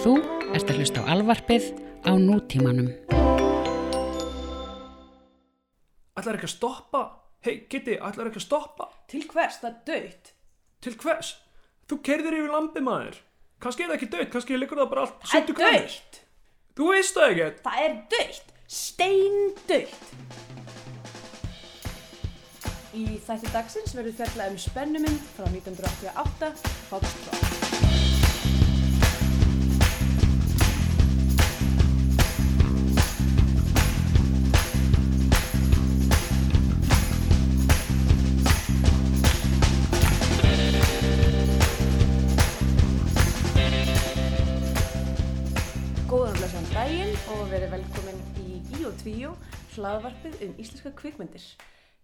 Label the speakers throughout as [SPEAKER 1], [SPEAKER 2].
[SPEAKER 1] Þú ert að hlusta á alvarpið á nútímanum.
[SPEAKER 2] Ætlar ekki að stoppa? Hei, Kitty, ætlar ekki að stoppa?
[SPEAKER 3] Til hvers, það er döitt.
[SPEAKER 2] Til hvers? Þú kerðir yfir lampi maður. Kannski er það ekki döitt, kannski liggur það bara allt
[SPEAKER 3] Það er döitt.
[SPEAKER 2] Þú veist það ekki.
[SPEAKER 3] Það er döitt. Steindautt. Í þætti dagsins verður fjallað um spennumynd frá 1988, Foxtrot. Og velkomin í Bíotvíó, hlaðvarpið um íslenska kvikmyndir.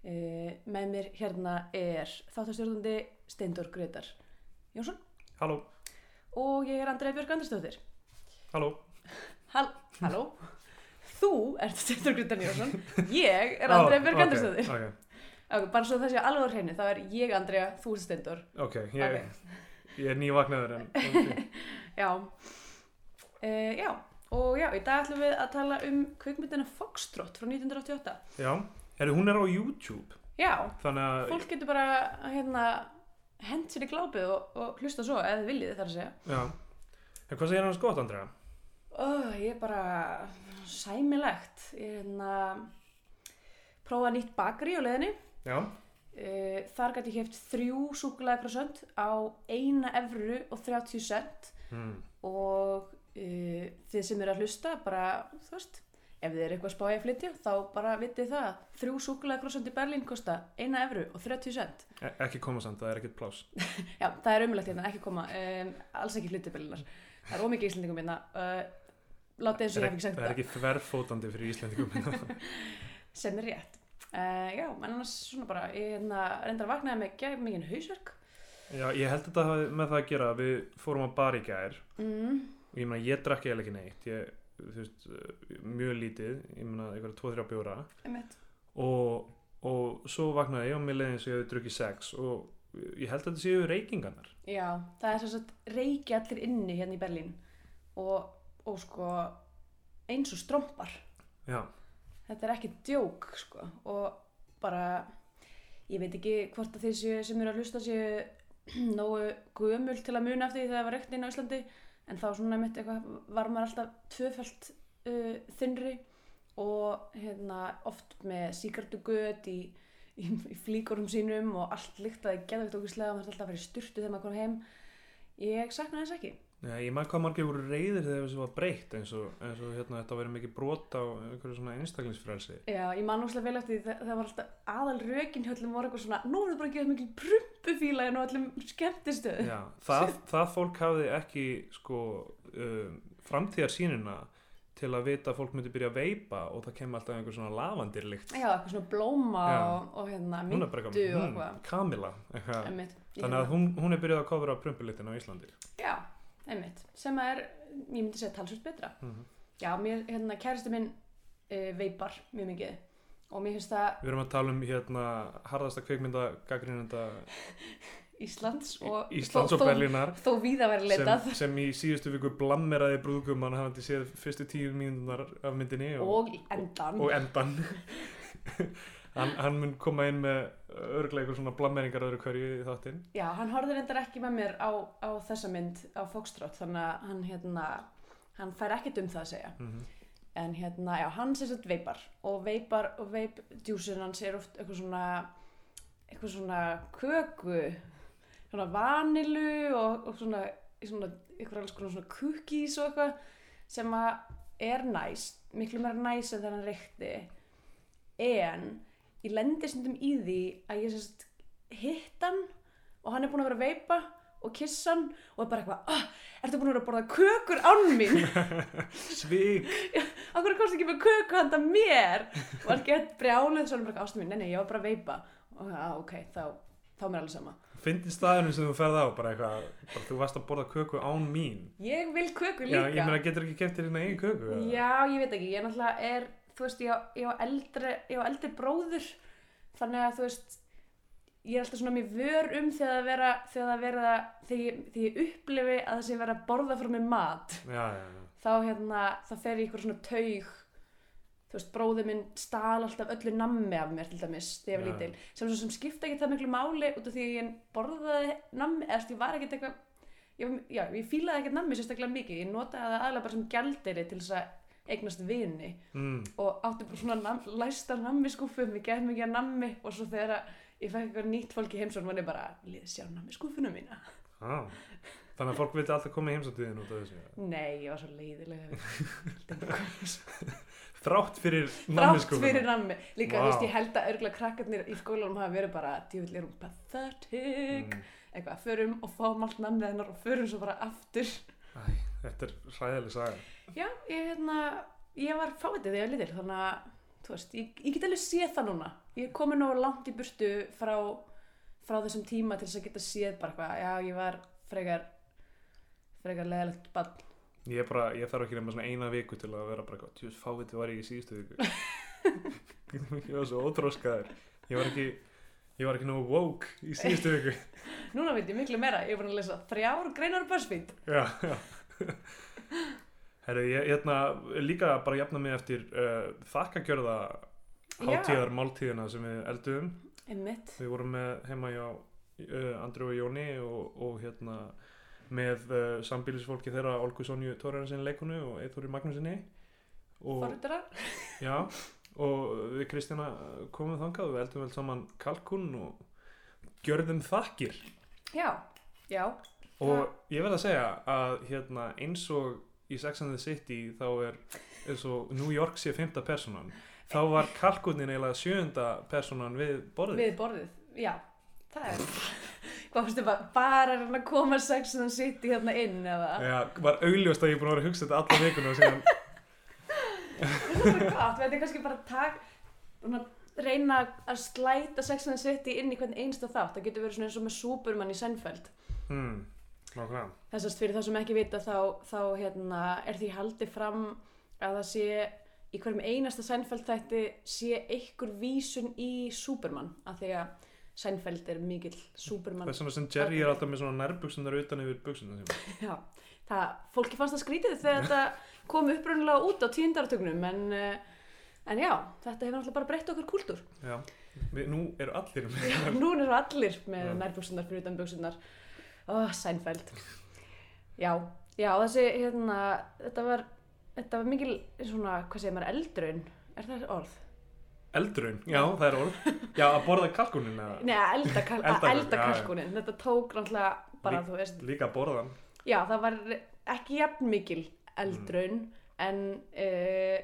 [SPEAKER 3] Uh, með mér hérna er þáttastjórnandi Steindor Gretar Jónsson
[SPEAKER 2] Halló,
[SPEAKER 3] og ég er Andrea Björg Andrisdóttir.
[SPEAKER 2] halló.
[SPEAKER 3] Hall Halló? Þú ert Steindor Gretar Jónsson, ég er Andrea Björg Andrisdóttir.
[SPEAKER 2] Ok,
[SPEAKER 3] Okay, bara svo það sé alveg á hreinu, þá er ég Andrea, þú ert Steindor.
[SPEAKER 2] ok, ég,
[SPEAKER 3] Ok.
[SPEAKER 2] ég er nývagnaður en ok.
[SPEAKER 3] Já. Uh, já, og já, í dag ætlum við að tala um kvikmyndina Foxtrot frá 1988.
[SPEAKER 2] Já, Heru, hún er á YouTube,
[SPEAKER 3] Já,
[SPEAKER 2] þannig að,
[SPEAKER 3] fólk getur bara hérna, hent sér í glápið og, og hlusta svo eða viljið þar að segja
[SPEAKER 2] já. En hvað segir hans gott, Andrea?
[SPEAKER 3] oh, ég er bara sæmilegt ég er hérna prófa nýtt bakari á leiðinni
[SPEAKER 2] Já,
[SPEAKER 3] uh, þar gæti ég heft þrjú súkulega prosent á eina evru og 30 cent
[SPEAKER 2] mm.
[SPEAKER 3] og uh, þið sem eru að hlusta bara, þú veist ef þið eru eitthvað spáið að flytja þá bara vitið það þrjú súkulega í Berlín kosta eina evru og 30 cent
[SPEAKER 2] e ekki koma samt, það er ekkert plás.
[SPEAKER 3] Já, það er umlægt hérna, ekki koma, um, alls ekki hlutibölunar. Það er ómikið íslendingum hérna, uh, látið eins og ég hef ekki sagt
[SPEAKER 2] það er
[SPEAKER 3] það,
[SPEAKER 2] ekki þverfótandi fyrir Íslandingum.
[SPEAKER 3] sem er rétt. Uh, já, en annars svona bara, ég hérna, reyndar að vaknaði með gæð mikið hausverk.
[SPEAKER 2] já, ég held þetta hafi með það að gera, að við fórum á bar í gær
[SPEAKER 3] Mm,
[SPEAKER 2] og ég meina, ég drakk eiginlega ekki neitt, ég, veist, eh, mjög lítið, ég meina, eitthvað 2-3 bjóra. og, og svo vaknaði ég og mér leiðin sem ég hefði drukkið sex. Og ég held að þetta séu reykingarnar.
[SPEAKER 3] Já, það er svo að reiki allir inni hérna í Berlín. Og, og sko eins og strompar.
[SPEAKER 2] já,
[SPEAKER 3] Þetta er ekki djók, sko, og bara, ég veit ekki hvort að þeir séu, sem eru að hlusta séu nógu gömul til að muna eftir því þegar það var reykt inn á Íslandi, en þá svona mitt eitthvað var maður alltaf tvöfælt uh, þinnri og hérna oft með síkartugöt í, í, í flíkurum sínum og allt líktaði geðvægt okkurslega og maður alltaf að fara í sturtu þegar maður kom heim. Ég sakna þess ekki.
[SPEAKER 2] Já ég maður hvað margir voru reyðir þegar þessu var breytt eins og, eins og hérna, þetta verið mikið brot á einhverju svona einstaklingsfrelsi.
[SPEAKER 3] Já, ég man úrslega vel eftir því það, það var alltaf aðal rökin hjá öllum voru eitthvað svona nú er það bara að gefa mikil prumpufíla en á öllum skemmtistöð
[SPEAKER 2] já, það, það fólk hafði ekki sko um, framtíðarsýnina til að vita að fólk myndi byrja að veipa og það kemur alltaf einhver svona lavandirlikt
[SPEAKER 3] Já, eitthvað svona blóma
[SPEAKER 2] Já.
[SPEAKER 3] og, og hérna myndu og
[SPEAKER 2] eitthvað,
[SPEAKER 3] eitthvað.
[SPEAKER 2] Hmm, Kamila eitthvað. Þannig að hún, hún er byrjað að kofra prumpulitin á Íslandi.
[SPEAKER 3] Já, einmitt, sem að er ég myndi segja talsvöld betra.
[SPEAKER 2] Mhm.
[SPEAKER 3] Já, mér, hérna, kæristi minn uh, veipar mjög mikið. Og mér finnst það
[SPEAKER 2] Við erum að tala um hérna harðasta kvikmynda gaggrinenda
[SPEAKER 3] Íslands og
[SPEAKER 2] Íslands
[SPEAKER 3] þó,
[SPEAKER 2] og Berlínar.
[SPEAKER 3] þó, þó víða verið
[SPEAKER 2] sem,
[SPEAKER 3] leitað.
[SPEAKER 2] sem í síðustu viku blammeraði brúðgumann hafandi séð fyrstu tíu mínúnar af myndinni og,
[SPEAKER 3] og endan
[SPEAKER 2] og endan hann, hann mun koma inn með örglega eitthvað svona blammeringar öðru hverju í þáttinn.
[SPEAKER 3] Já, hann horfði reyndar ekki með mér á, á þessa mynd á Foxtrot þannig að hann hérna hann fær ekkert um það að segja.
[SPEAKER 2] Mm
[SPEAKER 3] en hérna, já, hann sem sagt veipar og veipar og veipdjúsin hans er oft eitthvað svona eitthvað svona köku svona vanilu og, og svona, svona eitthvað alls konar svona cookies og eitthvað sem að er næst, miklu meira næst en þegar hann reykti. En ég lendi stundum í því að ég sérst hitt hann og hann er búinn að vera að veipa og kissa hann og er bara eitthvað ah, ertu búinn að vera að borða kökur án mín?
[SPEAKER 2] Svik
[SPEAKER 3] Akkur komst ekki með köku handa mér? Og var gett brjálið svo hann bara ástum mín, nei nei, ég var bara að veipa. Og já, ok, þá, þá er mér alveg sama.
[SPEAKER 2] Fyndi staðurinn sem þú ferð á bara eitthvað, bara, þú varst að borða köku án mín.
[SPEAKER 3] Ég vil köku
[SPEAKER 2] Já,
[SPEAKER 3] líka.
[SPEAKER 2] ég meina getur ekki keft þér hérna eigin köku?
[SPEAKER 3] Já, ég veit ekki, ég náttúrulega er þú veist, ég á, ég á eldri ég á eldri bróður þannig að þú veist ég er alltaf svona mér vör um þegar það vera þegar það vera þegar þegar ég upplifi að það sé vera að borða frá mér mat
[SPEAKER 2] já, já, já.
[SPEAKER 3] þá hérna þá fer ég ykkur svona taug. Þú veist, bróðið minn stál alltaf öllu nammi af mér til dæmis þegar ég var lítil. Sem, sem skipta ekki það miklu máli út af því að ég borðaði nammi eða ég var ekkert eitthvað já, ég fílaði ekkert nammi sérstaklega mikið. Ég notaði það aðlega bara sem gjaldiri til þess að eignast vini
[SPEAKER 2] Mm,
[SPEAKER 3] og átti bara svona nam, læsta nammi skúfu með gett mikið af nammi og svo þegar að ég fekk eitthvað nýtt fólk í heimsókn var ég bara, liði sjá nammi skúfuna mína.
[SPEAKER 2] Á. Þannig að fólk vildi alltaf koma í heimsóttiðin út af þessu
[SPEAKER 3] nei, ég var svo leiðilega
[SPEAKER 2] Þrátt fyrir
[SPEAKER 3] Þrátt
[SPEAKER 2] nammiskúfuna.
[SPEAKER 3] fyrir nammi. Líka, þú veist, ég held að örgulega krakkarnir í skólanum hafa verið bara Djúvill er hún pathetic.
[SPEAKER 2] Mm.
[SPEAKER 3] Eitthvað, förum og fáum allt nammið hennar og förum svo bara aftur.
[SPEAKER 2] Æ, þetta er hræðileg saga.
[SPEAKER 3] Já, ég, hérna, ég var fáitið þegar ég var lítil Þannig að, þú veist, ég, ég get alveg séð það núna Ég er komin nógu langt í burtu frá, frá þessum tíma til þess að geta séð bara eitthvað Já, ég var frekar frekar leðalegt bann
[SPEAKER 2] Ég, er bara, ég þarf ekki nema svona eina viku til að vera bara eitthvað, tjús fáviti var ég í síðustu viku. ég var svo ótróskaður. Ég var ekki, ég var ekki nógu woke í síðustu viku.
[SPEAKER 3] Núna veit ég miklu meira, ég búin að lesa þrjár greinar á BuzzFeed
[SPEAKER 2] já, já. Herru, ég hérna líka bara jafna mig eftir uh, þakkagjörða hátíðar máltíðina sem við elduðum.
[SPEAKER 3] Einmitt.
[SPEAKER 2] Við vorum með heima hjá uh, Andrew og Jóni og, og hérna með uh, sambýlisfólki þeirra Olgu Sonju Tórarinsin leikunu og Eithóri Magnúsinni og,
[SPEAKER 3] Forritara
[SPEAKER 2] já, og við Kristjana komum þangað og við eldum vel saman kalkun og gjörðum þakkir.
[SPEAKER 3] Já, já
[SPEAKER 2] og ég verð að segja að hérna, eins og í Sex and the City þá er eins og New York sé fymta personan þá var kalkunin eiginlega sjönda personan við borðið.
[SPEAKER 3] Við borðið, já. Það er þið bara, bara að koma sex and the city hérna inn eða?
[SPEAKER 2] Já, var augljóst að ég er búin að vera að hugsa þetta alla vikuna og síðan.
[SPEAKER 3] Það er bara gott, við ættum kannski bara að tak, svona, reyna að slæta sex and the city inn í hvern einsta þátt. Það getur verið svona eins og með Superman í Seinfeld.
[SPEAKER 2] Hmm, nákvæmlega
[SPEAKER 3] Þessast fyrir það sem ekki vita þá, þá hérna, er því haldið fram að það sé í hverjum einasta Seinfeld þætti sé einhver vísun í Superman af því að Seinfeld er mikill Superman
[SPEAKER 2] það er svona sem Jerry er alltaf með svona nærbuksunar utan yfir buksunar
[SPEAKER 3] Já, það, fólki fannst það skrítið þegar þetta kom upprunnilega út á tíundartögnum en, eh, en já, þetta hefur náttúrulega bara breytt okkur kúltúr.
[SPEAKER 2] Já, nú eru allir með
[SPEAKER 3] Já, nú eru allir með nærbuksunar fyrir utan buksunar. Ó, Seinfeld. Já, já, þessi, hérna, þetta var, þetta var mikil, svona, hvað segir maður, eldrun, er það orð?
[SPEAKER 2] eldrun, já, það er orð Já, að borða kalkunin eða
[SPEAKER 3] Nei, að elda, kal
[SPEAKER 2] Elda
[SPEAKER 3] elda kalkunin, þetta tók náttúrulega bara,
[SPEAKER 2] Lí-
[SPEAKER 3] þú veist,
[SPEAKER 2] líka borðan
[SPEAKER 3] Já, það var ekki jafn mikil eldrun en uh,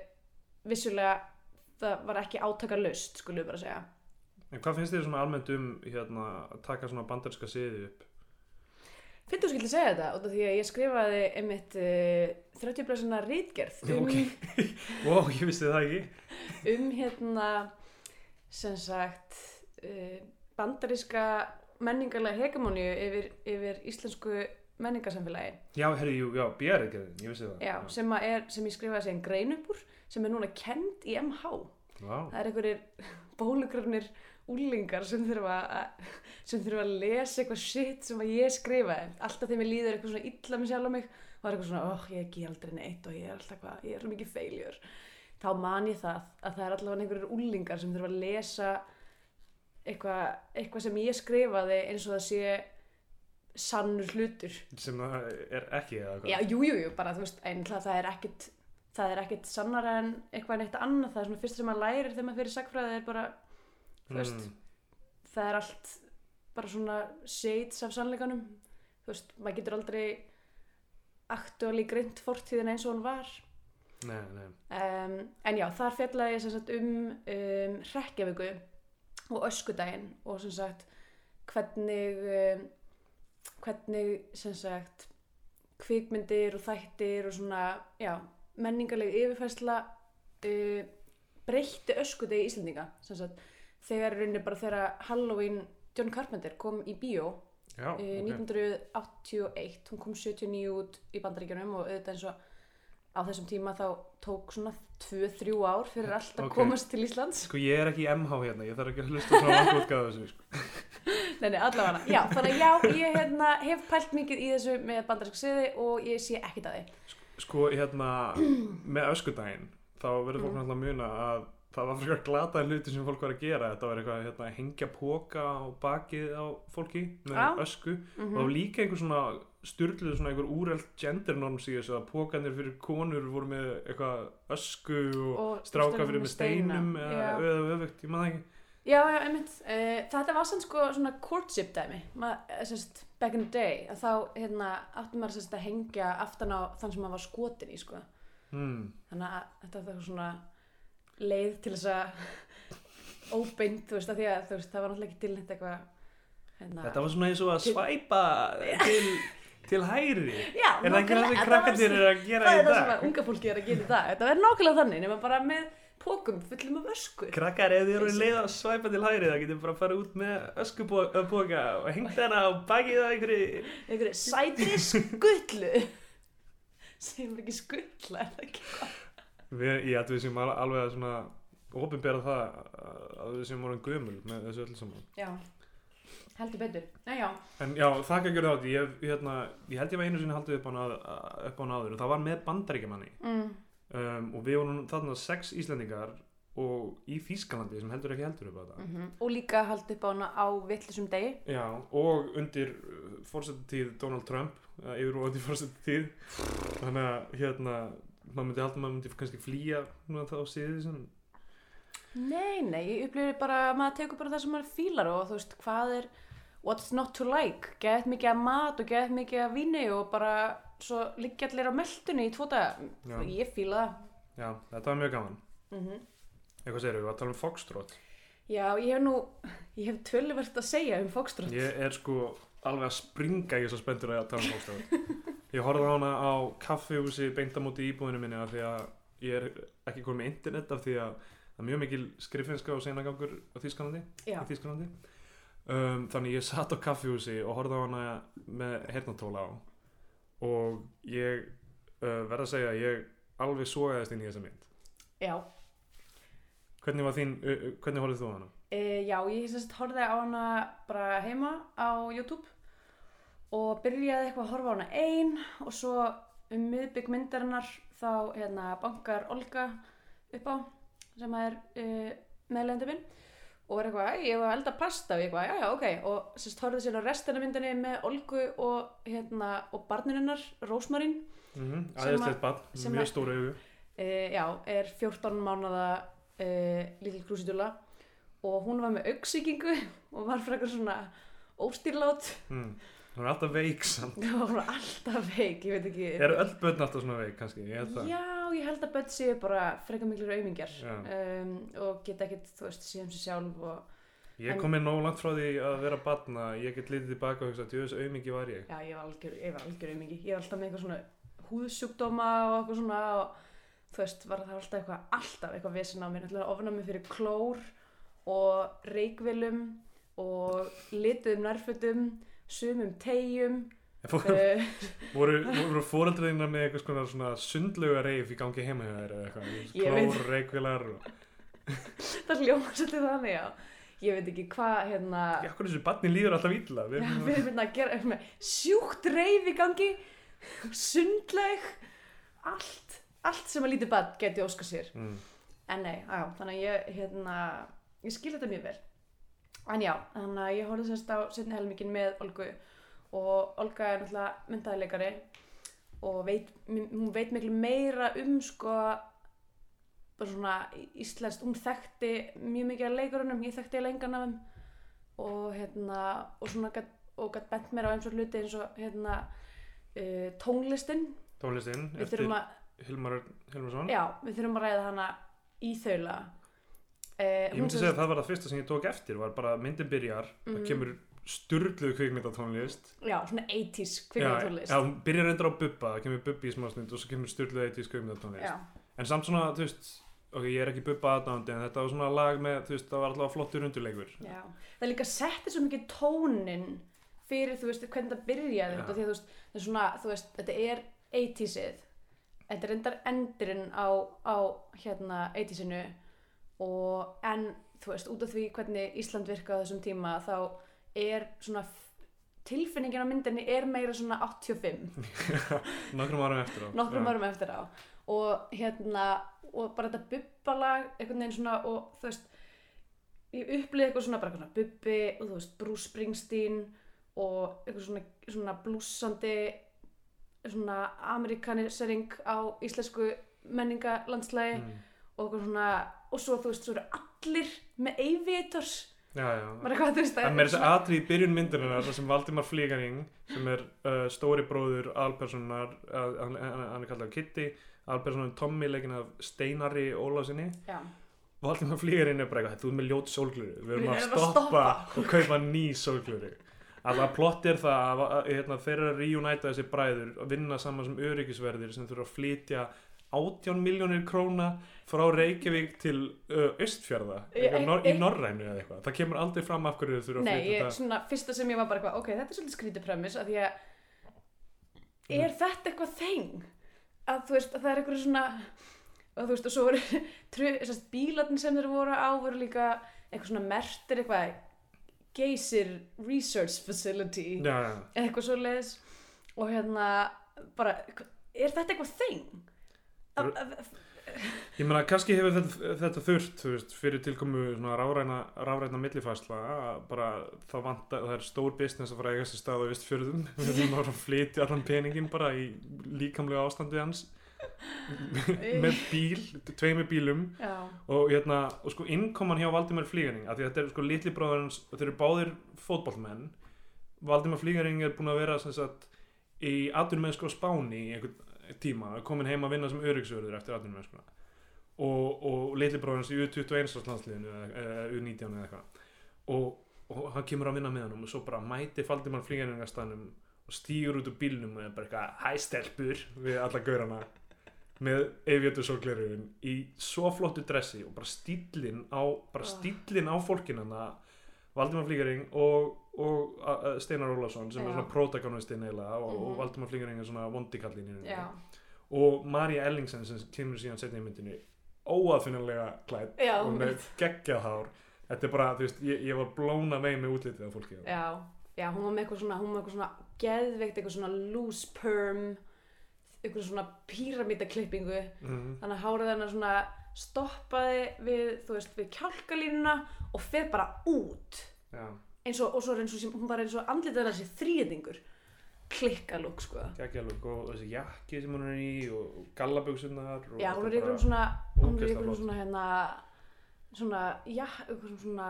[SPEAKER 3] vissulega það var ekki átakalust, skulum við bara segja.
[SPEAKER 2] En hvað finnst þér svona almennt um hérna, að taka svona bandarska siði upp?
[SPEAKER 3] Finnst þú skildi segja þetta út af því að ég skrifaði einmitt uh, 30 blöðsuna rítgerð um,
[SPEAKER 2] Ok. Wow, ég vissi það ekki
[SPEAKER 3] um hérna sem sagt uh, bandaríska menningarlega hegemóníu yfir, yfir íslensku menningarsamfélagi.
[SPEAKER 2] Já, herri, jú, já, björðgeðin, ég vissi það
[SPEAKER 3] Já, sem, að er, sem ég skrifaði sem grein upp úr sem er núna kend í MH.
[SPEAKER 2] Vá,
[SPEAKER 3] það er einhverjir bólugrafnir úlingar sem þurfa að sem þurfa að lesa eitthvað shit sem að ég skrifaði alltaf þegar mér líður eitthvað svona illa með sjálf á mig og það er eitthvað svona, oh, ég ekki aldrei neitt og ég er alltaf hvað, ég er svo mikið feiljur þá man ég það að það er allavega einhverjir úlingar sem þurfa að lesa eitthvað, eitthvað sem ég skrifaði eins og það sé sannur hlutur.
[SPEAKER 2] Sem það er ekki eða hvað
[SPEAKER 3] Já, jú, jú, bara þú veist, einhvað það er ekkit það er ekkit sannara en eitthvað neitt annað, það er svona fyrst sem maður lærir þegar maður fyrir sagfræði er bara, þú veist
[SPEAKER 2] Mm,
[SPEAKER 3] það er allt bara svona shades af sannleikanum. Þú veist, maður getur aldrei aktuáli greint fortíðin eins og hún var.
[SPEAKER 2] Nei, nei.
[SPEAKER 3] Um, en já, þar fjallaði ég sagt um, um hrekkjavíku og öskudaginn og sem sagt hvernig um, hvernig sem sagt kvikmyndir og þættir og svona, já, menningarleg yfirfærsla uh, breytti öskudegi Íslendinga sem sagt, þegar rauninni bara þegar Halloween John Carpenter kom í bíó
[SPEAKER 2] Já,
[SPEAKER 3] uh,
[SPEAKER 2] ok
[SPEAKER 3] 1981, hún kom 79 út í bandaríkjunum og auðvitað eins og á þessum tíma þá tók svona 2-3 ár fyrir allt að
[SPEAKER 2] Ok.
[SPEAKER 3] komast til Íslands
[SPEAKER 2] Sko, ég er ekki MH hérna, ég þarf ekki að hlusta frá vangútgáðu þessu sko.
[SPEAKER 3] Nei, nei, allavega Já, þannig já, ég hérna, hef pælt mikið í þessu með bandarísk siði og ég sé ekkit að því
[SPEAKER 2] Sko, hérna, með öskudaginn þá verður fólk
[SPEAKER 3] Mm.
[SPEAKER 2] náttúrulega að muna að það var fyrir glataði hluti sem fólk var að gera. Þetta var eitthvað, hérna, að hengja póka á bakið á fólki með
[SPEAKER 3] Já.
[SPEAKER 2] ösku.
[SPEAKER 3] Mm
[SPEAKER 2] og það var líka einhver svona styrluð svona einhver úreld gender norms í þessu að pókanir fyrir konur voru með eitthvað ösku og,
[SPEAKER 3] Og
[SPEAKER 2] stráka fyrir með steinum eða öfugt, ég maður ekki.
[SPEAKER 3] Já, já, einmitt. Uh, Þetta var sann sko svona courtship dæmi. Ma, eh, sérst, back in the day að þá hérna, átti maður sérst, að hengja aftan á þann sem maður var skotin í sko.
[SPEAKER 2] hmm.
[SPEAKER 3] þannig að þetta var svona leið til þess að óbeint, þú veist, að því að þú veist, það var náttúrulega ekki tilnætt eitthvað hérna,
[SPEAKER 2] Þetta var svona eins og að
[SPEAKER 3] Til-
[SPEAKER 2] svæpa til, til hæri
[SPEAKER 3] Já,
[SPEAKER 2] Er það ekki það sem
[SPEAKER 3] nákvæmlega,
[SPEAKER 2] krakkandir
[SPEAKER 3] var-
[SPEAKER 2] eru að gera
[SPEAKER 3] Það
[SPEAKER 2] í
[SPEAKER 3] er það sem
[SPEAKER 2] dag?
[SPEAKER 3] að unga fólki er að gera í dag. Þetta verður nákvæmlega þannig, nema bara með pókum fullum af ösku.
[SPEAKER 2] Krakkar, ef þið eru leið að svæpa til hæri það getur bara að fara út með öskuboka og hengt hana á bakið á einhverju
[SPEAKER 3] einhverju sætri skullu. Segjum ekki skulla er það ekki
[SPEAKER 2] Við, ég ætla við al- alveg að svona opinbera það að við séum orðin gömul með þessu öllu saman.
[SPEAKER 3] Já, heldur betur. Já, já,
[SPEAKER 2] En já, þakka ekki þátt, ég, hérna, ég held ég var einu sinni haldið upp á hann upp á hann áður og það var með bandaríkjamanni.
[SPEAKER 3] Mm,
[SPEAKER 2] um, og við vorum þarna sex Íslendingar og í Þýskalandi sem heldur ekki heldur upp á þetta.
[SPEAKER 3] Mm og líka haldið upp á hana á vittlisum degi.
[SPEAKER 2] Já, og undir fórsettatíð Donald Trump, yfir og undir fórsettatíð þannig að hérna maður myndi að maður myndi kannski flýja núna þá síðið sem
[SPEAKER 3] nei, nei, ég upplifir bara að maður tekur bara það sem maður fílar og þú veist hvað er what's not to like, geðt mikið af mat og geðt mikið af víni og bara svo liggja allir á meldunni í tvo daga.
[SPEAKER 2] Já.
[SPEAKER 3] ég fíla það.
[SPEAKER 2] Já, þetta var mjög gaman.
[SPEAKER 3] Mm
[SPEAKER 2] Eitthvað segir við, að tala um Foxtrot.
[SPEAKER 3] Já, ég hef nú ég hef tölvert að segja um fókstrótt
[SPEAKER 2] Ég er sko alveg að springa ég er svo spenntur að tala um Foxtrot Ég horfði á hana á kaffihúsi beint á móti íbúðinu minni af því að ég er ekki komið með internet af því að það er mjög mikil skriffinska og senagangur á Þýskalandi í um, þannig ég satt á kaffihúsi og horfði á hana með hernatóla á og ég uh, verð að segja að ég alveg sogaðist inn í þessa mynd.
[SPEAKER 3] Já.
[SPEAKER 2] Hvernig var þín, uh, uh, hvernig horfðið þú á hana?
[SPEAKER 3] E, já, ég horfði á hana bara heima á YouTube og byrjaði eitthvað að horfa á hana ein og svo um miðbygg myndarinnar þá hérna bankar Olga upp á sem er uh, meðlendi minn. Og er eitthvað, "Æ, ég var að elda pasta. Og ég eitthvað, já, já, ok. Og sérst horfði sér á restina myndinni með Olgu og hérna og barnininnar, Rósmarín
[SPEAKER 2] Mm -hmm. Bad,
[SPEAKER 3] sem
[SPEAKER 2] mjög stóru augu.
[SPEAKER 3] Uh, já, er 14 mánada uh, lítil krúsitúla og hún var með auksíkingu og var frekar svona óstýrlát.
[SPEAKER 2] Mm. Hún er alltaf veik samt.
[SPEAKER 3] Og hún var alltaf veik, ég veit ekki.
[SPEAKER 2] Eru öll börn alltaf svona veik kannski, ég held það.
[SPEAKER 3] Já, ég held að börn séu bara frekar miklir aumingjar
[SPEAKER 2] Já.
[SPEAKER 3] um, og geta ekkert, þú veist, séu um sig sjálf og
[SPEAKER 2] ég kom mér nóg langt frá því að vera barna ég get litið tilbaka og hugsa, djöðis aumingi var ég.
[SPEAKER 3] Já, ég var algjör, ég var algjör aumingi. Ég var alltaf með eitthvað svona húðsjúkdóma og eitthvað svona og þú veist, var það alltaf eitthvað, alltaf eitthvað vesen á mér, alltaf ofnami fyrir klór og reikvilum og lituðum nærfötum sumum tegjum uh,
[SPEAKER 2] voru, voru fóröldreina með eitthvað svona, svona sundlauga reif í gangi heima eða eitthvað? Klór, reikvilar og...
[SPEAKER 3] það hljóma svolítið þannig, já. Ég veit ekki hvað, hérna
[SPEAKER 2] Já, hvernig þessu barni líður alltaf illa? Við,
[SPEAKER 3] erum hérna að gera með sjúkt reyf í gangi sundleg allt, allt sem að lítið bad geti óska sér.
[SPEAKER 2] Mm.
[SPEAKER 3] en nei, já, þannig að ég hérna, ég skil þetta mjög vel en já, þannig að ég horfði sérst á setni helmingin með Olgu og Olga er náttúrulega myndaðileikari og veit, hún veit miklu meira um sko bara svona íslenskt, hún þekkti mjög mikið af leikurunum, ég þekkti lengan af þeim. Og hérna og svona gat, og gætt bent mér á eins og hluti eins og hérna uh, tónlistin.
[SPEAKER 2] Tónlistinn
[SPEAKER 3] við
[SPEAKER 2] eftir Hilmar Hilmarsson.
[SPEAKER 3] Já, við þurfum að ræða hana í þaula
[SPEAKER 2] ég myndi segja að það var það fyrsta sem ég tók eftir var bara myndin byrjar, það
[SPEAKER 3] Mhm.
[SPEAKER 2] kemur sturluð kvikmyndatónlist.
[SPEAKER 3] Já, svona 80s
[SPEAKER 2] já,
[SPEAKER 3] kvikmyndatónlist.
[SPEAKER 2] Já, hún byrjar endur á Bubba, það kemur Bubbi í smástund og svo kemur sturluð 80s kvikmyndatónlist. En samt svona, þú veist ok, ég er ekki Bubba aðdándi en þetta var svona lag með, þú veist, það var alltaf flottur undirleikur.
[SPEAKER 3] Já Það líka setti svo mikið tónin fyrir, þú veist, hvernig það byrjaði því að er þú veist, þetta er 80sið Þetta er endar endurinn á, á hérna 80sinu og en, þú veist, út af því hvernig Ísland virkaði á þessum tíma þá er svona tilfinningin á myndinni er meira svona 85
[SPEAKER 2] nokkrum árum eftir á.
[SPEAKER 3] Nokkrum árum eftir á. Og hérna og bara þetta bubbalag einhvern veginn svona og þú veist ég upplýði eitthvað svona bara eitthvað svona bubbi og þú veist Bruce Springsteen og eitthvað svona, svona blúsandi svona amerikanisering á íslensku menningalandslægi
[SPEAKER 2] Mm.
[SPEAKER 3] og eitthvað svona og svo þú veist, svo eru allir með aviators.
[SPEAKER 2] Já, já.
[SPEAKER 3] Bara hvað þú veist
[SPEAKER 2] Það með þessi atrið í byrjun myndirinnar þar sem Valdimar Flígaring sem er uh, stóri bróður alpersonar, uh, hann, hann er kallað Kitty alpersonar Tommy leikin af Steinari Ólásinni Valdimar Flígaring er bara eitthvað, þú er með ljót sólglöru við erum að
[SPEAKER 3] að
[SPEAKER 2] stoppa
[SPEAKER 3] stoppa."
[SPEAKER 2] og kaupa ný sólglöru Alltaf plott er það að, að, hérna, eru að reunæta þessi bræður og vinna saman sem öryggisverðir sem þurfa að flytja 18 miljónir króna frá Reykjavík til Östfjörða
[SPEAKER 3] Ég-
[SPEAKER 2] nor í
[SPEAKER 3] ég-
[SPEAKER 2] Norrænu eða eitthvað. Það kemur aldrei fram af hverju þau þurfa að
[SPEAKER 3] nei,
[SPEAKER 2] flytja
[SPEAKER 3] ég,
[SPEAKER 2] þetta
[SPEAKER 3] svona fyrsta sem ég var bara eitthvað ok, þetta er svolítið skrítið premis af því að er þetta eitthvað þeng? Að þú veist, að það er eitthvað svona og þú veist, og svo þessast bílarnir sem þeir voru á voru líka eitthvað svona mertir eitthvað Geysir Research Facility
[SPEAKER 2] já, já.
[SPEAKER 3] eitthvað svo leiðis og hérna bara, er þetta eitthvað þeng?
[SPEAKER 2] Ég meina, kannski hefur þetta, þetta þurft, veist, fyrir tilkomu ráræna, ráræna millifæsla, bara það vanta, það er stór business að fara að eiga sér stað á vistfjörðum, við erum að flytja allan peningin bara í líkamlega ástandi hans. Með bíl, tveimur bílum.
[SPEAKER 3] Já,
[SPEAKER 2] og hérna, og sko innkoman hjá Valdimar Flígaring, þetta er sko litli bróður hans, og þeir eru báðir fótballmenn, Valdimar Flígaring er búin að vera sagt í atvinnumennsku á Spáni í einhvern tíma, komin heim að vinna sem öryggsverður eftir atvinnumennskuna og, og litli bróður hans í U21 landsliðinu eða U19 eða eitthvað og, og hann kemur að vinna með hann og svo bara mæti Valdimar Flígaring að staðnum og stýgur út úr bílnum og er bara eitthvað hæ stelpur við alla gaurana með Aviator sólglerun í svo flottu dressi og bara stíllinn á bara
[SPEAKER 3] Oh.
[SPEAKER 2] stíllinn á fólkinana Valdimar Flígaring og, og Steinar Ólafsson sem
[SPEAKER 3] Já.
[SPEAKER 2] er svona protagonistinn eiginlega og, og
[SPEAKER 3] Mhm.
[SPEAKER 2] Valdimar Flígaring er svona vondikallinn í henni og Maria Ellingsen sem kemur síðan setna í myndinni óaðfinnilega
[SPEAKER 3] já,
[SPEAKER 2] og með geggjað hár. Þetta er bara, þú veist, ég, ég var blóna með með útlitið af fólki
[SPEAKER 3] já, já, hún var með eitthvað svona, hún var eitthvað svona geðveikt, eitthvað svona loose perm, eitthvað svona píramítaklippingu,
[SPEAKER 2] mm.
[SPEAKER 3] þannig að hárið hennar svona stoppaði við, þú veist, við kjálkalínuna og fer bara út,
[SPEAKER 2] já,
[SPEAKER 3] eins og, og svo er eins og, hún var eins og andlitað þessi þrýðingur, klikkalúk, sko.
[SPEAKER 2] geggjað og þessi jakki sem hún er í og, og gallaböksunar og
[SPEAKER 3] Já, hún er ykkur svona, hún er ykkur
[SPEAKER 2] flott.
[SPEAKER 3] svona hérna, svona, já, ykkur svona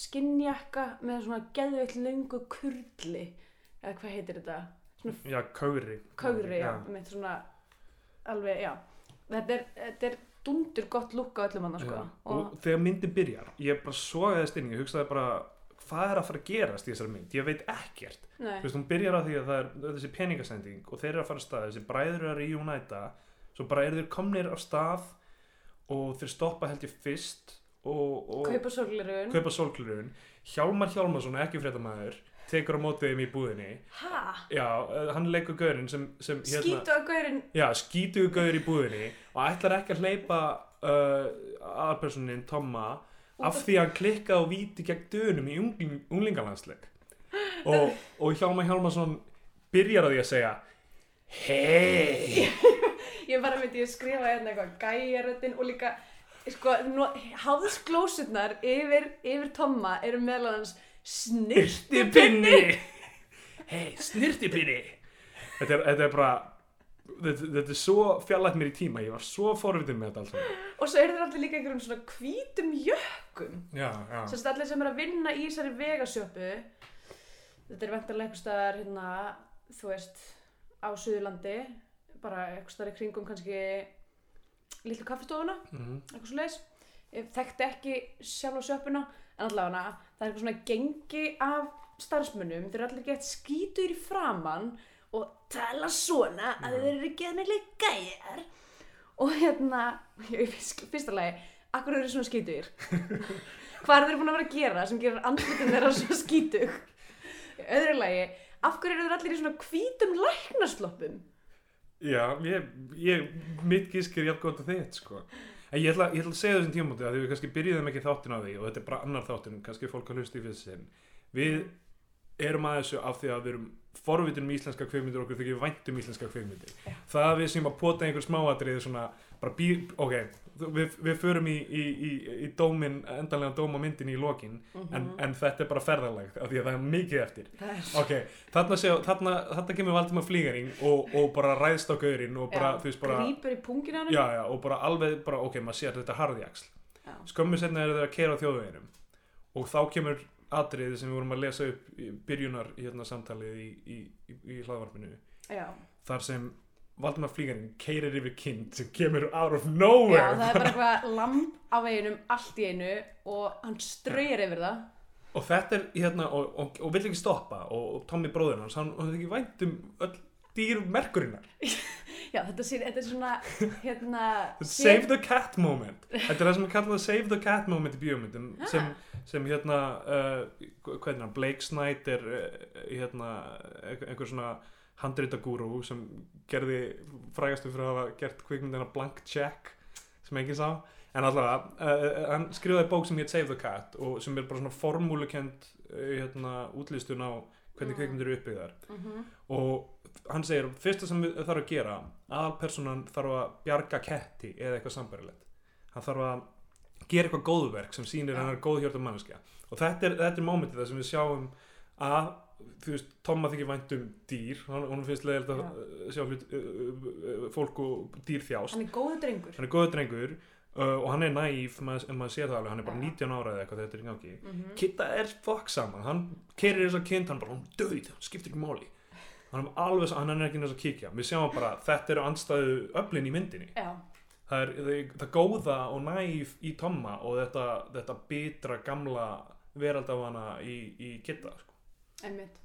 [SPEAKER 3] skinnjakka með svona geðveikt löngu kurli, eða hvað heitir þetta? Svona
[SPEAKER 2] já, kauri
[SPEAKER 3] kauri, já, með svona, alveg, já. Þetta er, þetta er dundur gott lukk á öllum hann, sko.
[SPEAKER 2] Já. og, þegar myndin byrjar ég bara sogaðist inn, ég hugsaði bara hvað er að fara að gerast í þessari mynd? Ég veit ekkert, veist, hún byrjar á því að það er þessi peningasending og þeir eru að fara að stað þessi bræður eru að reunæta svo bara eru þeir komnir á stað og þeir stoppa held ég fyrst og, og
[SPEAKER 3] kaupa
[SPEAKER 2] sólklurun Hjálmar Hjálmarsson, ekki fréttamaður tekur á mótið þeim í búðinni.
[SPEAKER 3] Ha?
[SPEAKER 2] já, eh, hann leikur gaurinn sem, sem hérna-
[SPEAKER 3] Skítu að gaurinn,
[SPEAKER 2] Já, skítuðu gauður í búðinni og ætlar ekki að hleypa uh, aðpersonin Tomma af því að hann klikkaði á víti gegn dönum í ungling, unglingalansleik og, og Hjálmar Hjálmarsson byrjar á því að segja hei
[SPEAKER 3] ég bara myndi ég skrifa hérna eitthvað gæjaröttin og líka sko, háðsglósurnar yfir, yfir Tomma eru meðal hans snirtipinni
[SPEAKER 2] hei, snirtipinni þetta þetta er bara þetta, þetta er svo fjallægt mér í tíma ég var svo forvitin með þetta saman.
[SPEAKER 3] og svo eru þeir allir líka einhverjum svona hvítum jökkum. Sem allir sem er að vinna í þessari vegasjöpu þetta er vendarlega einhver staðar hérna, þú veist á Suðurlandi bara einhver staðar í kringum kannski litlu kaffistofuna
[SPEAKER 2] mm
[SPEAKER 3] eitthvað svo leis ég þekkti ekki sjálf á sjöppuna en allavega það er eitthvað svona gengi af starfsmönnum þeir eru allir gett skítur í framann og tala svona að þeir eru meðlega gæjar. Og hérna í fyrst- fyrsta lagi akkur eru þeir svona skítur hvað eru þeir búin að vera að gera sem gerir andlutin þeirra svo skítug? Í öðru lagi af hverju eru þeir allir í svona hvítum læknarsloppum
[SPEAKER 2] Já, ég, ég mitt gísk er jafn gott að þitt, sko. En ég ætla, ég ætla að segja þessum tímúti að því við kannski byrjuðum ekki þáttin á því og þetta er bara annar þáttin, kannski fólk að hlusta í fyrst sinn. Við erum að þessu af því að við erum forvitin um íslenska kveikmyndir okkur þykir vænt um íslenska kveikmyndir
[SPEAKER 3] Já.
[SPEAKER 2] það að við sem að pota einhver smáatrið svona, bara bí, ok við, við förum í, í, í, í dómin endanlega dóma myndin í lokin en,
[SPEAKER 3] Mhm.
[SPEAKER 2] en þetta er bara ferðarlegt af því að það er mikið eftir ok, þarna, sé, þarna, þarna kemur Valdimar Flígaring og, og bara ræðst á gaurinn og bara,
[SPEAKER 3] Já,
[SPEAKER 2] þú veist, bara já, já, og bara alveg, bara, ok, maður sér þetta er harðjaksl
[SPEAKER 3] Já.
[SPEAKER 2] skömmu setna er það að keira á þjóðveginum og þá kemur atriði sem við vorum að lesa upp í byrjunar hérna samtalið í, í, í, í hlaðvarpinu.
[SPEAKER 3] Já.
[SPEAKER 2] þar sem Valdimar Flígaring keirir yfir kind sem kemur out of
[SPEAKER 3] já,
[SPEAKER 2] nowhere
[SPEAKER 3] það er bara eitthvað lamb á veginum allt í einu og hann ströyir yfir það.
[SPEAKER 2] Og þetta er hérna og, og, og vill ekki stoppa og, og Tommy bróður hans hann er ekki vænt um öll dýr merkurinnar.
[SPEAKER 3] Já, þetta, sé, þetta er svona hérna
[SPEAKER 2] save the cat moment. Þetta er það sem er kallað save the cat moment í bíómyndum sem, sem hérna uh, Blake Snyder uh, hérna einhver svona handritagúrú sem gerði frægastu fyrir að hafa gert kvikmyndina Blank Check sem enginn sá. En allavega, uh, hann skrifaði bók sem hétt Save the Cat og sem er bara svona formúlukend hérna, útlistun á hvernig
[SPEAKER 3] Mm.
[SPEAKER 2] kvikmyndir eru uppbyggðar.
[SPEAKER 3] Mm
[SPEAKER 2] og hann segir fyrsta sem við þarf að gera aðalpersonan þarf að bjarga ketti eða eitthvað sambarilegt hann þarf að gera eitthvað góðverk sem sýnir
[SPEAKER 3] Já.
[SPEAKER 2] hann er góðhjörtum manneskja. Og þetta er, þetta er mómentið það sem við sjáum að þú veist, Tomma þykir vænt um dýr. Hann, finnst leiðilegt að uh, sjá hlut, fólk og dýr þjást.
[SPEAKER 3] Hann er góðu drengur.
[SPEAKER 2] Hann er góður drengur uh, og hann er næf, maður, maður sér það alveg. Hann er bara
[SPEAKER 3] Já.
[SPEAKER 2] 19 ára eða eitthvað þetta er í gangi.
[SPEAKER 3] Mm
[SPEAKER 2] Kitta er fokk saman, hann kerir þess að kind, hann bara, hún döið, hann skiptir ekki máli. Hann er alveg, hann er ekki þess að kíkja við sjáum bara, þetta eru anstæðu öflin í myndinni,
[SPEAKER 3] já,
[SPEAKER 2] það er það, það góða og næf í Tomma og þetta, þetta bitra gamla veraldafana í, í Kitta sko.
[SPEAKER 3] einmitt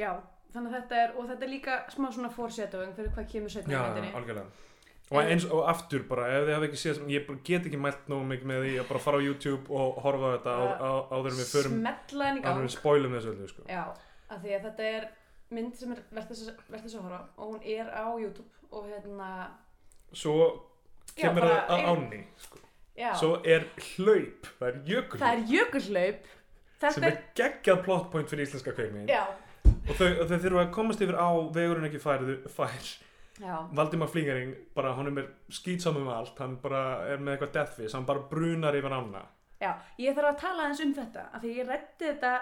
[SPEAKER 3] já, þannig að þetta er og þetta er líka smá svona foreshadowing fyrir hvað kemur í myndinni
[SPEAKER 2] algjörlega og eins og aftur bara, ef þið hafa ekki séð ég get ekki mælt nógu mikið með því að bara fara á YouTube og horfa á þetta á, á, áður en við förum,
[SPEAKER 3] smetla henni gang
[SPEAKER 2] við spoilum þessu öllu sko.
[SPEAKER 3] já, af því að þetta er mynd sem er verðt þess, að- horfa og hún er á YouTube og hérna
[SPEAKER 2] svo
[SPEAKER 3] Já,
[SPEAKER 2] kemur
[SPEAKER 3] bara
[SPEAKER 2] það að áni sko.
[SPEAKER 3] já,
[SPEAKER 2] svo er hlaup, það er jökul
[SPEAKER 3] það er jökulhlaup.
[SPEAKER 2] Sem
[SPEAKER 3] þetta
[SPEAKER 2] er geggjað plot point fyrir íslenska kveikmynd
[SPEAKER 3] já,
[SPEAKER 2] og þau, þau þurfa að komast yfir á vegurinn ekki færðu, fær.
[SPEAKER 3] Já,
[SPEAKER 2] Valdimar Flígaring, bara hann er skýtsamum allt, hann bara er með eitthvað deathwish, hann bara brunar yfir ána.
[SPEAKER 3] Já ég þarf að tala eins um þetta af því ég rætti þetta